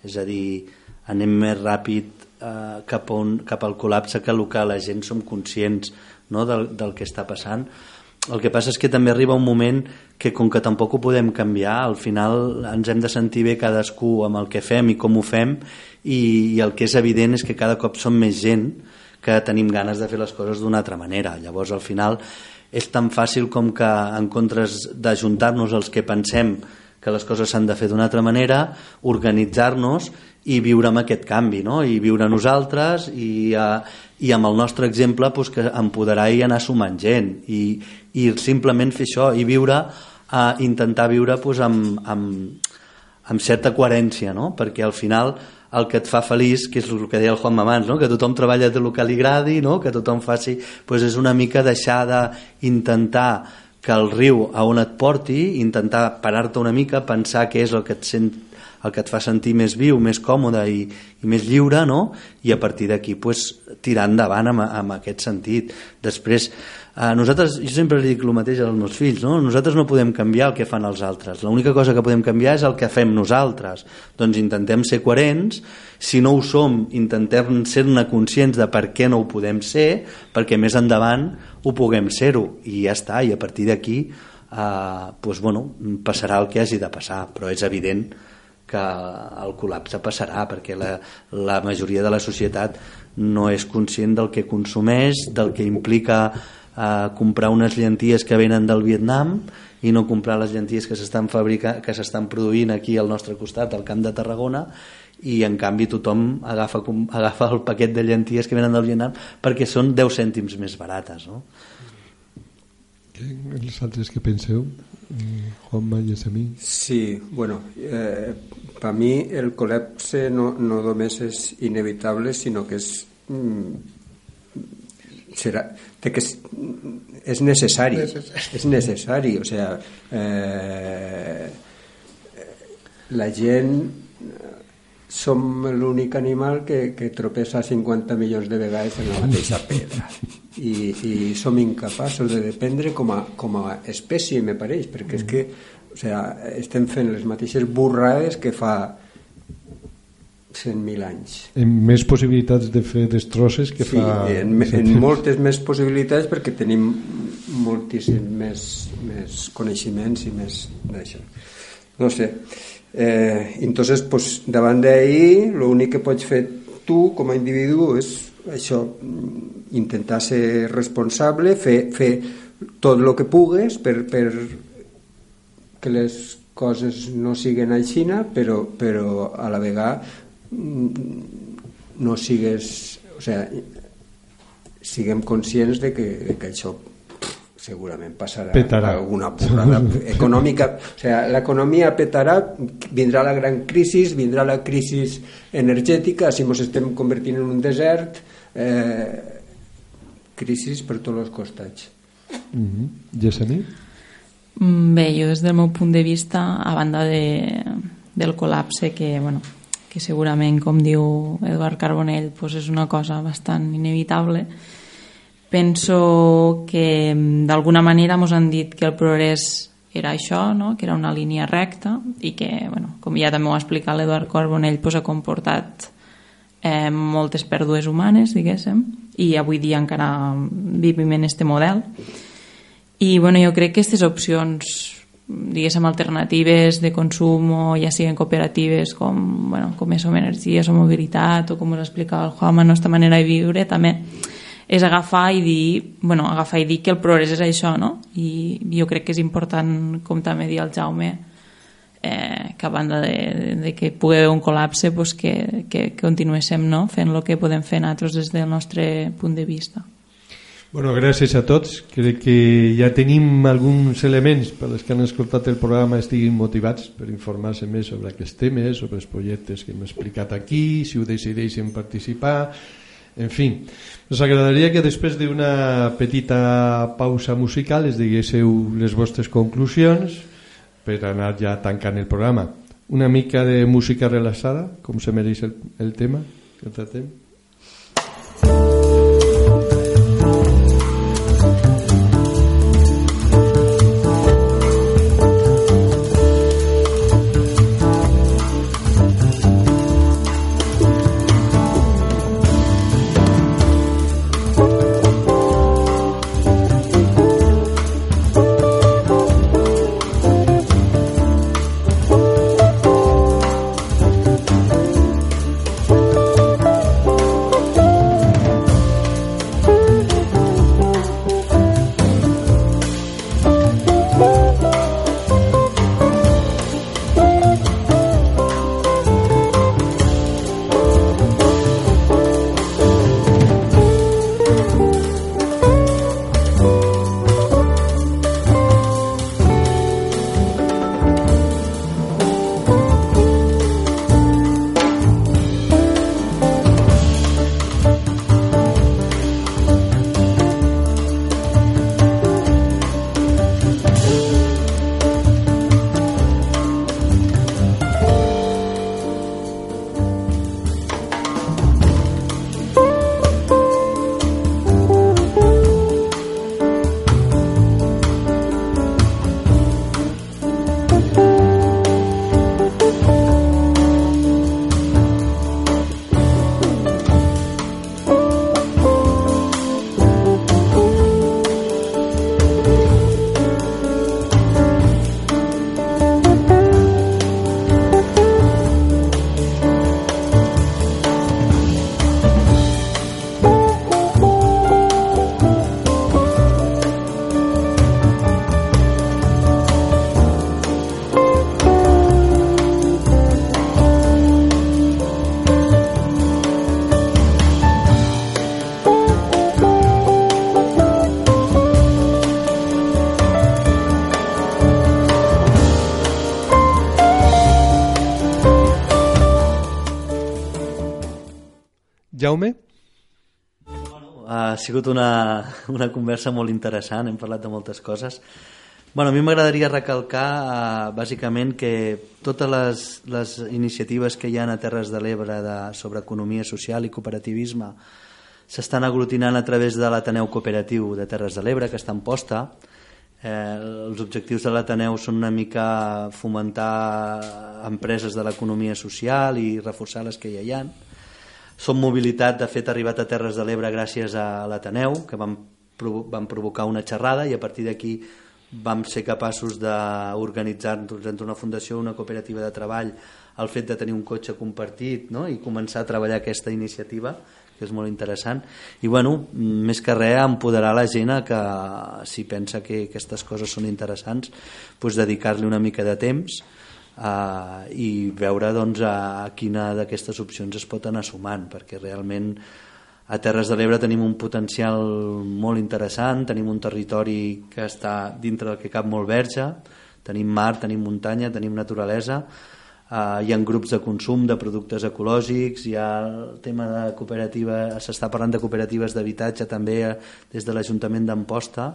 És a dir, anem més ràpid eh, cap, on, cap al col·lapse que el que la gent som conscients no, del, del que està passant el que passa és que també arriba un moment que com que tampoc ho podem canviar, al final ens hem de sentir bé cadascú amb el que fem i com ho fem i, i el que és evident és que cada cop som més gent que tenim ganes de fer les coses d'una altra manera. Llavors al final és tan fàcil com que en comptes d'ajuntar-nos els que pensem que les coses s'han de fer d'una altra manera, organitzar-nos i viure amb aquest canvi, no? i viure nosaltres i, uh, i amb el nostre exemple pues, que empoderar i anar sumant gent i, i simplement fer això i viure, uh, intentar viure pues, amb, amb, amb certa coherència, no? perquè al final el que et fa feliç, que és el que deia el Juan Mamans, no? que tothom treballa del que li agradi, no? que tothom faci... Pues és una mica deixar d'intentar que el riu a on et porti, intentar parar-te una mica, pensar què és el que et sent el que et fa sentir més viu, més còmode i, i més lliure, no? i a partir d'aquí pues, tirar endavant amb, amb aquest sentit. Després, Uh, nosaltres, jo sempre dic el mateix als meus fills, no? nosaltres no podem canviar el que fan els altres, l'única cosa que podem canviar és el que fem nosaltres, doncs intentem ser coherents, si no ho som, intentem ser-ne conscients de per què no ho podem ser, perquè més endavant ho puguem ser-ho, i ja està, i a partir d'aquí uh, doncs, bueno, passarà el que hagi de passar, però és evident que el col·lapse passarà perquè la, la majoria de la societat no és conscient del que consumeix, del que implica a comprar unes llenties que venen del Vietnam i no comprar les llenties que s'estan que s'estan produint aquí al nostre costat al camp de Tarragona i en canvi tothom agafa, agafa el paquet de llenties que venen del Vietnam perquè són 10 cèntims més barates no? Els altres que penseu? A mi? Sí, bueno, eh, per mi el col·lapse no, no només és inevitable, sinó que és mm, serà, té que és, és necessari, necessari, és necessari, o sea, eh, la gent som l'únic animal que, que tropessa 50 milions de vegades en la mateixa pedra i, i som incapaços de dependre com a, com a espècie, me pareix, perquè és que o sea, estem fent les mateixes burrades que fa 100.000 anys. En més possibilitats de fer destrosses que sí, fa... en, en moltes més possibilitats perquè tenim moltíssim més, més coneixements i més d'això. No sé. Eh, entonces, pues, davant d'ahir, l'únic que pots fer tu com a individu és això, intentar ser responsable, fer, fer tot el que pugues per, per que les coses no siguin aixina, però, però a la vegada no sigues o sigui, siguem conscients de que, de que això segurament passarà petarà. alguna porrada econòmica o sigui, l'economia petarà vindrà la gran crisi vindrà la crisi energètica si ens estem convertint en un desert eh, crisi per tots els costats mm -hmm. Yeseni? Bé, jo des del meu punt de vista a banda de, del col·lapse que, bueno, que segurament, com diu Eduard Carbonell, doncs és una cosa bastant inevitable. Penso que d'alguna manera ens han dit que el progrés era això, no? que era una línia recta i que, bueno, com ja també ho ha explicat l'Eduard Carbonell, doncs ha comportat eh, moltes pèrdues humanes, diguéssim, i avui dia encara vivim en este model. I bueno, jo crec que aquestes opcions diguéssim, alternatives de consum o ja siguin cooperatives com, bueno, com és Som Energies o Mobilitat o com us explicava el Juan, la nostra manera de viure també és agafar i dir, bueno, agafar i dir que el progrés és això, no? I jo crec que és important, com també dir el Jaume, eh, que a banda de, de que pugui haver un col·lapse, pues que, que, que continuéssim no? fent el que podem fer nosaltres des del nostre punt de vista. Bueno, gràcies a tots. Crec que ja tenim alguns elements per als que han escoltat el programa estiguin motivats per informar-se més sobre aquests temes, sobre els projectes que hem explicat aquí, si ho decideixen participar, en fi. Ens agradaria que després d'una petita pausa musical es diguéssiu les vostres conclusions per anar ja tancant el programa. Una mica de música relaxada, com se mereix el, el tema que tratem. Jaume? Sigut una, una conversa molt interessant, hem parlat de moltes coses. Bueno, a mi m'agradaria recalcar eh, bàsicament que totes les, les iniciatives que hi ha a Terres de l'Ebre de, sobre economia social i cooperativisme s'estan aglutinant a través de l'Ateneu Cooperatiu de Terres de l'Ebre, que està en posta. Eh, els objectius de l'Ateneu són una mica fomentar empreses de l'economia social i reforçar les que ja hi ha. Som Mobilitat, de fet, ha arribat a Terres de l'Ebre gràcies a l'Ateneu, que van, van provocar una xerrada i a partir d'aquí vam ser capaços d'organitzar-nos entre una fundació, una cooperativa de treball, el fet de tenir un cotxe compartit no? i començar a treballar aquesta iniciativa que és molt interessant i bueno, més que res empoderar la gent a que si pensa que aquestes coses són interessants doncs dedicar-li una mica de temps uh, i veure doncs, a quina d'aquestes opcions es pot anar sumant perquè realment a Terres de l'Ebre tenim un potencial molt interessant, tenim un territori que està dintre del que cap molt verge, tenim mar, tenim muntanya, tenim naturalesa, Uh, hi ha grups de consum de productes ecològics, hi ha el tema de cooperativa, s'està parlant de cooperatives d'habitatge també uh, des de l'Ajuntament d'Amposta,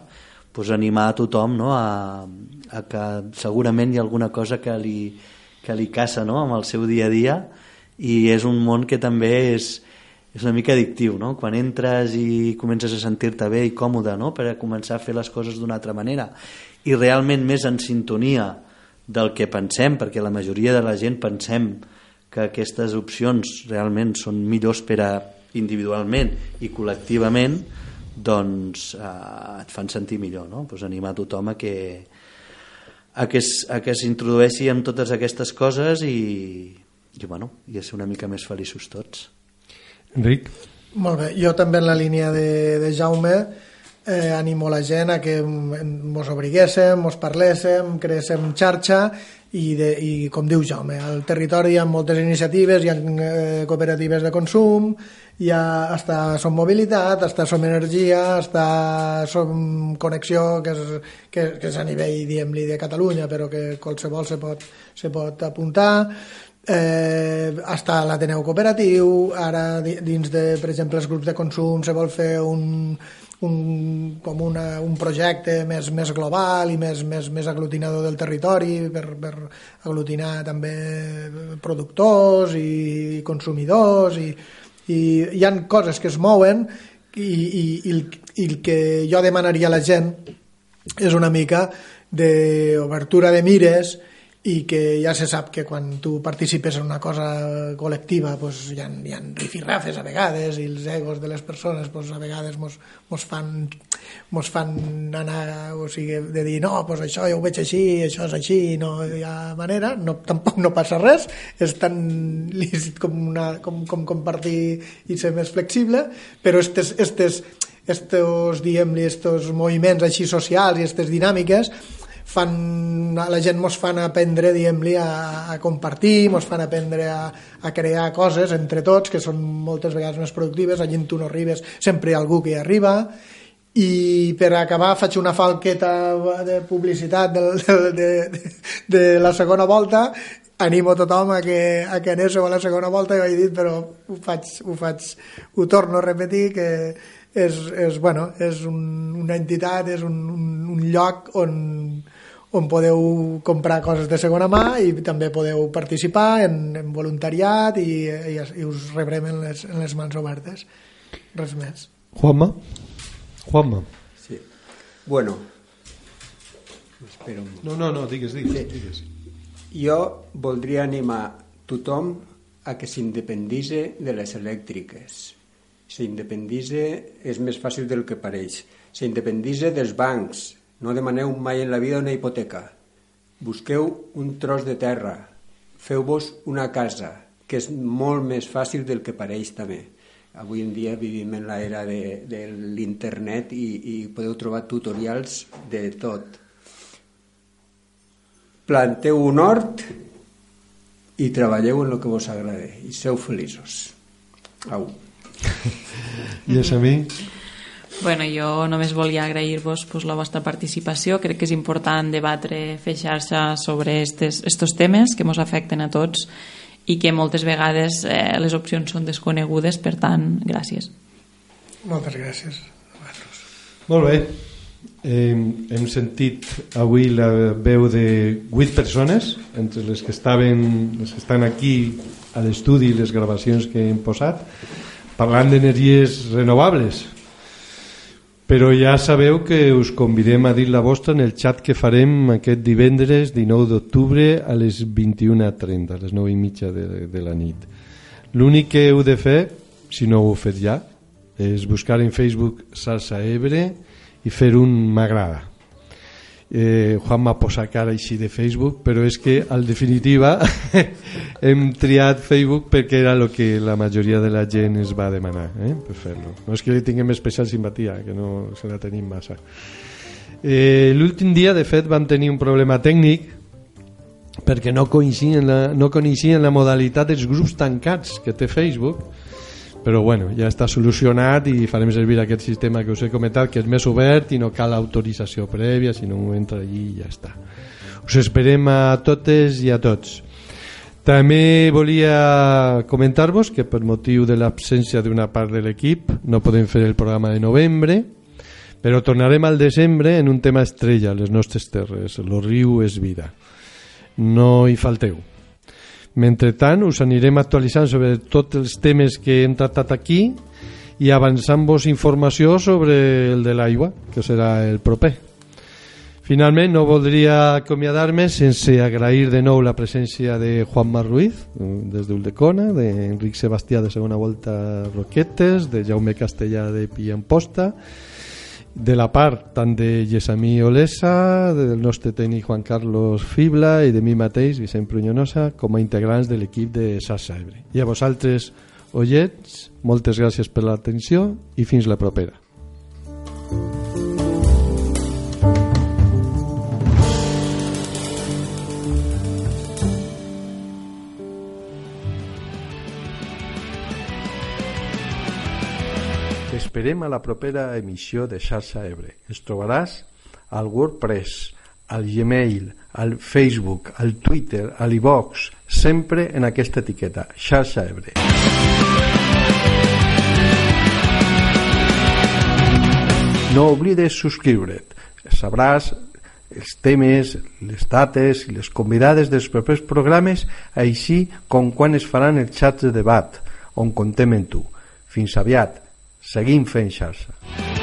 pues, animar a tothom no? a, a que segurament hi ha alguna cosa que li, que li caça no? amb el seu dia a dia i és un món que també és, és una mica addictiu, no? quan entres i comences a sentir-te bé i còmode no? per a començar a fer les coses d'una altra manera i realment més en sintonia del que pensem, perquè la majoria de la gent pensem que aquestes opcions realment són millors per a individualment i col·lectivament, doncs eh, et fan sentir millor, no? Pues animar a tothom a que, a que, a que s'introdueixi amb totes aquestes coses i, i, bueno, i a ser una mica més feliços tots. Enric? Molt bé, jo també en la línia de, de Jaume eh, animo la gent a que ens obriguéssim, ens parléssim, creéssim xarxa i, de, i com diu Jaume, al territori hi ha moltes iniciatives, hi ha eh, cooperatives de consum, hi ha hasta Som Mobilitat, hasta Som Energia, hasta Som Connexió, que és, que, que és a nivell, diguem-li, de Catalunya, però que qualsevol se pot, se pot apuntar, eh, hasta l'Ateneu Cooperatiu, ara dins de, per exemple, els grups de consum se vol fer un, un, com una, un projecte més, més global i més, més, més aglutinador del territori per, per aglutinar també productors i consumidors i, i hi han coses que es mouen i, i, i, el, i el que jo demanaria a la gent és una mica d'obertura de mires i que ja se sap que quan tu participes en una cosa col·lectiva pues, hi, ha, hi ha rifirrafes a vegades i els egos de les persones pues, a vegades mos, mos, fan, mos fan anar o sigui, de dir no, pues això jo ho veig així, això és així no hi ha manera, no, tampoc no passa res és tan lícit com, una, com, com compartir i ser més flexible però estes, estes, estos, diguem-li, estos moviments així socials i aquestes dinàmiques fan, la gent mos fan aprendre diguem-li a, a compartir, mos fan aprendre a, a crear coses entre tots que són moltes vegades més productives. Allí tu no arribes, sempre hi ha algú que hi arriba. I per acabar faig una falqueta de publicitat de, de, de, de la segona volta. Animo tothom a que, a que anéssiu a la segona volta i ho he dit però ho faig, ho faig ho torno a repetir que és, és, bueno, és un, una entitat, és un, un, un lloc on, on podeu comprar coses de segona mà i també podeu participar en, en voluntariat i, i, i us rebrem en les, en les mans obertes. Res més. Juanma? Juanma. Sí. Bueno, espera un No, no, no, digues, digues. Sí. digues. Jo voldria animar tothom a que s'independitze de les elèctriques. S'independitze és més fàcil del que pareix. S'independitze dels bancs, no demaneu mai en la vida una hipoteca. Busqueu un tros de terra. Feu-vos una casa, que és molt més fàcil del que pareix també. Avui en dia vivim en l'era de, de l'internet i, i podeu trobar tutorials de tot. Planteu un hort i treballeu en el que vos agrada i seu feliços. Au. I és a mi? Bueno, jo només volia agrair-vos pues, la vostra participació. Crec que és important debatre, fer xarxa sobre estos, estos temes que ens afecten a tots i que moltes vegades eh, les opcions són desconegudes, per tant, gràcies. Moltes gràcies. Molt bé. Eh, hem sentit avui la veu de 8 persones, entre les que estaven les que estan aquí a l'estudi les gravacions que hem posat, parlant d'energies renovables. Però ja sabeu que us convidem a dir la vostra en el xat que farem aquest divendres 19 d'octubre a les 21.30, a les 9 i mitja de, de la nit. L'únic que heu de fer, si no ho heu fet ja, és buscar en Facebook Salsa Ebre i fer un m'agrada. Eh, Juan m'ha posat cara així de Facebook, però és que, al definitiva, hem triat Facebook perquè era el que la majoria de la gent es va demanar eh, per fer-lo. No és que li tinguem especial simpatia, que no se la tenim massa. Eh, L'últim dia, de fet, vam tenir un problema tècnic perquè no coincidien la, no coincidien la modalitat dels grups tancats que té Facebook però bueno, ja està solucionat i farem servir aquest sistema que us he comentat que és més obert i no cal autorització prèvia sinó entra allí i ja està. Us esperem a totes i a tots. També volia comentar-vos que per motiu de l'absència d'una part de l'equip no podem fer el programa de novembre però tornarem al desembre en un tema estrella les nostres terres, el riu és vida. No hi falteu Mentrestant, us anirem actualitzant sobre tots els temes que hem tractat aquí i avançant-vos informació sobre el de l'aigua, que serà el proper. Finalment, no voldria acomiadar-me sense agrair de nou la presència de Juan Mar Ruiz, des d'Uldecona, d'Enric Sebastià de segona volta Roquetes, de Jaume Castellà de Pia Posta, de la part tant de Yesamí Olesa, del nostre tècnic Juan Carlos Fibla i de mi mateix, Vicent Prunyonosa, com a integrants de l'equip de Sassa Ebre. I a vosaltres, oients, moltes gràcies per l'atenció i fins la propera. T'esperem a la propera emissió de Xarxa Ebre. Ens trobaràs al WordPress, al Gmail, al Facebook, al Twitter, a l'iVox, sempre en aquesta etiqueta, Xarxa Ebre. No oblides subscriure't. Sabràs els temes, les dates i les convidades dels propers programes, així com quan es faran els xats de debat, on contem en tu. Fins aviat. Seguim fent xarxa.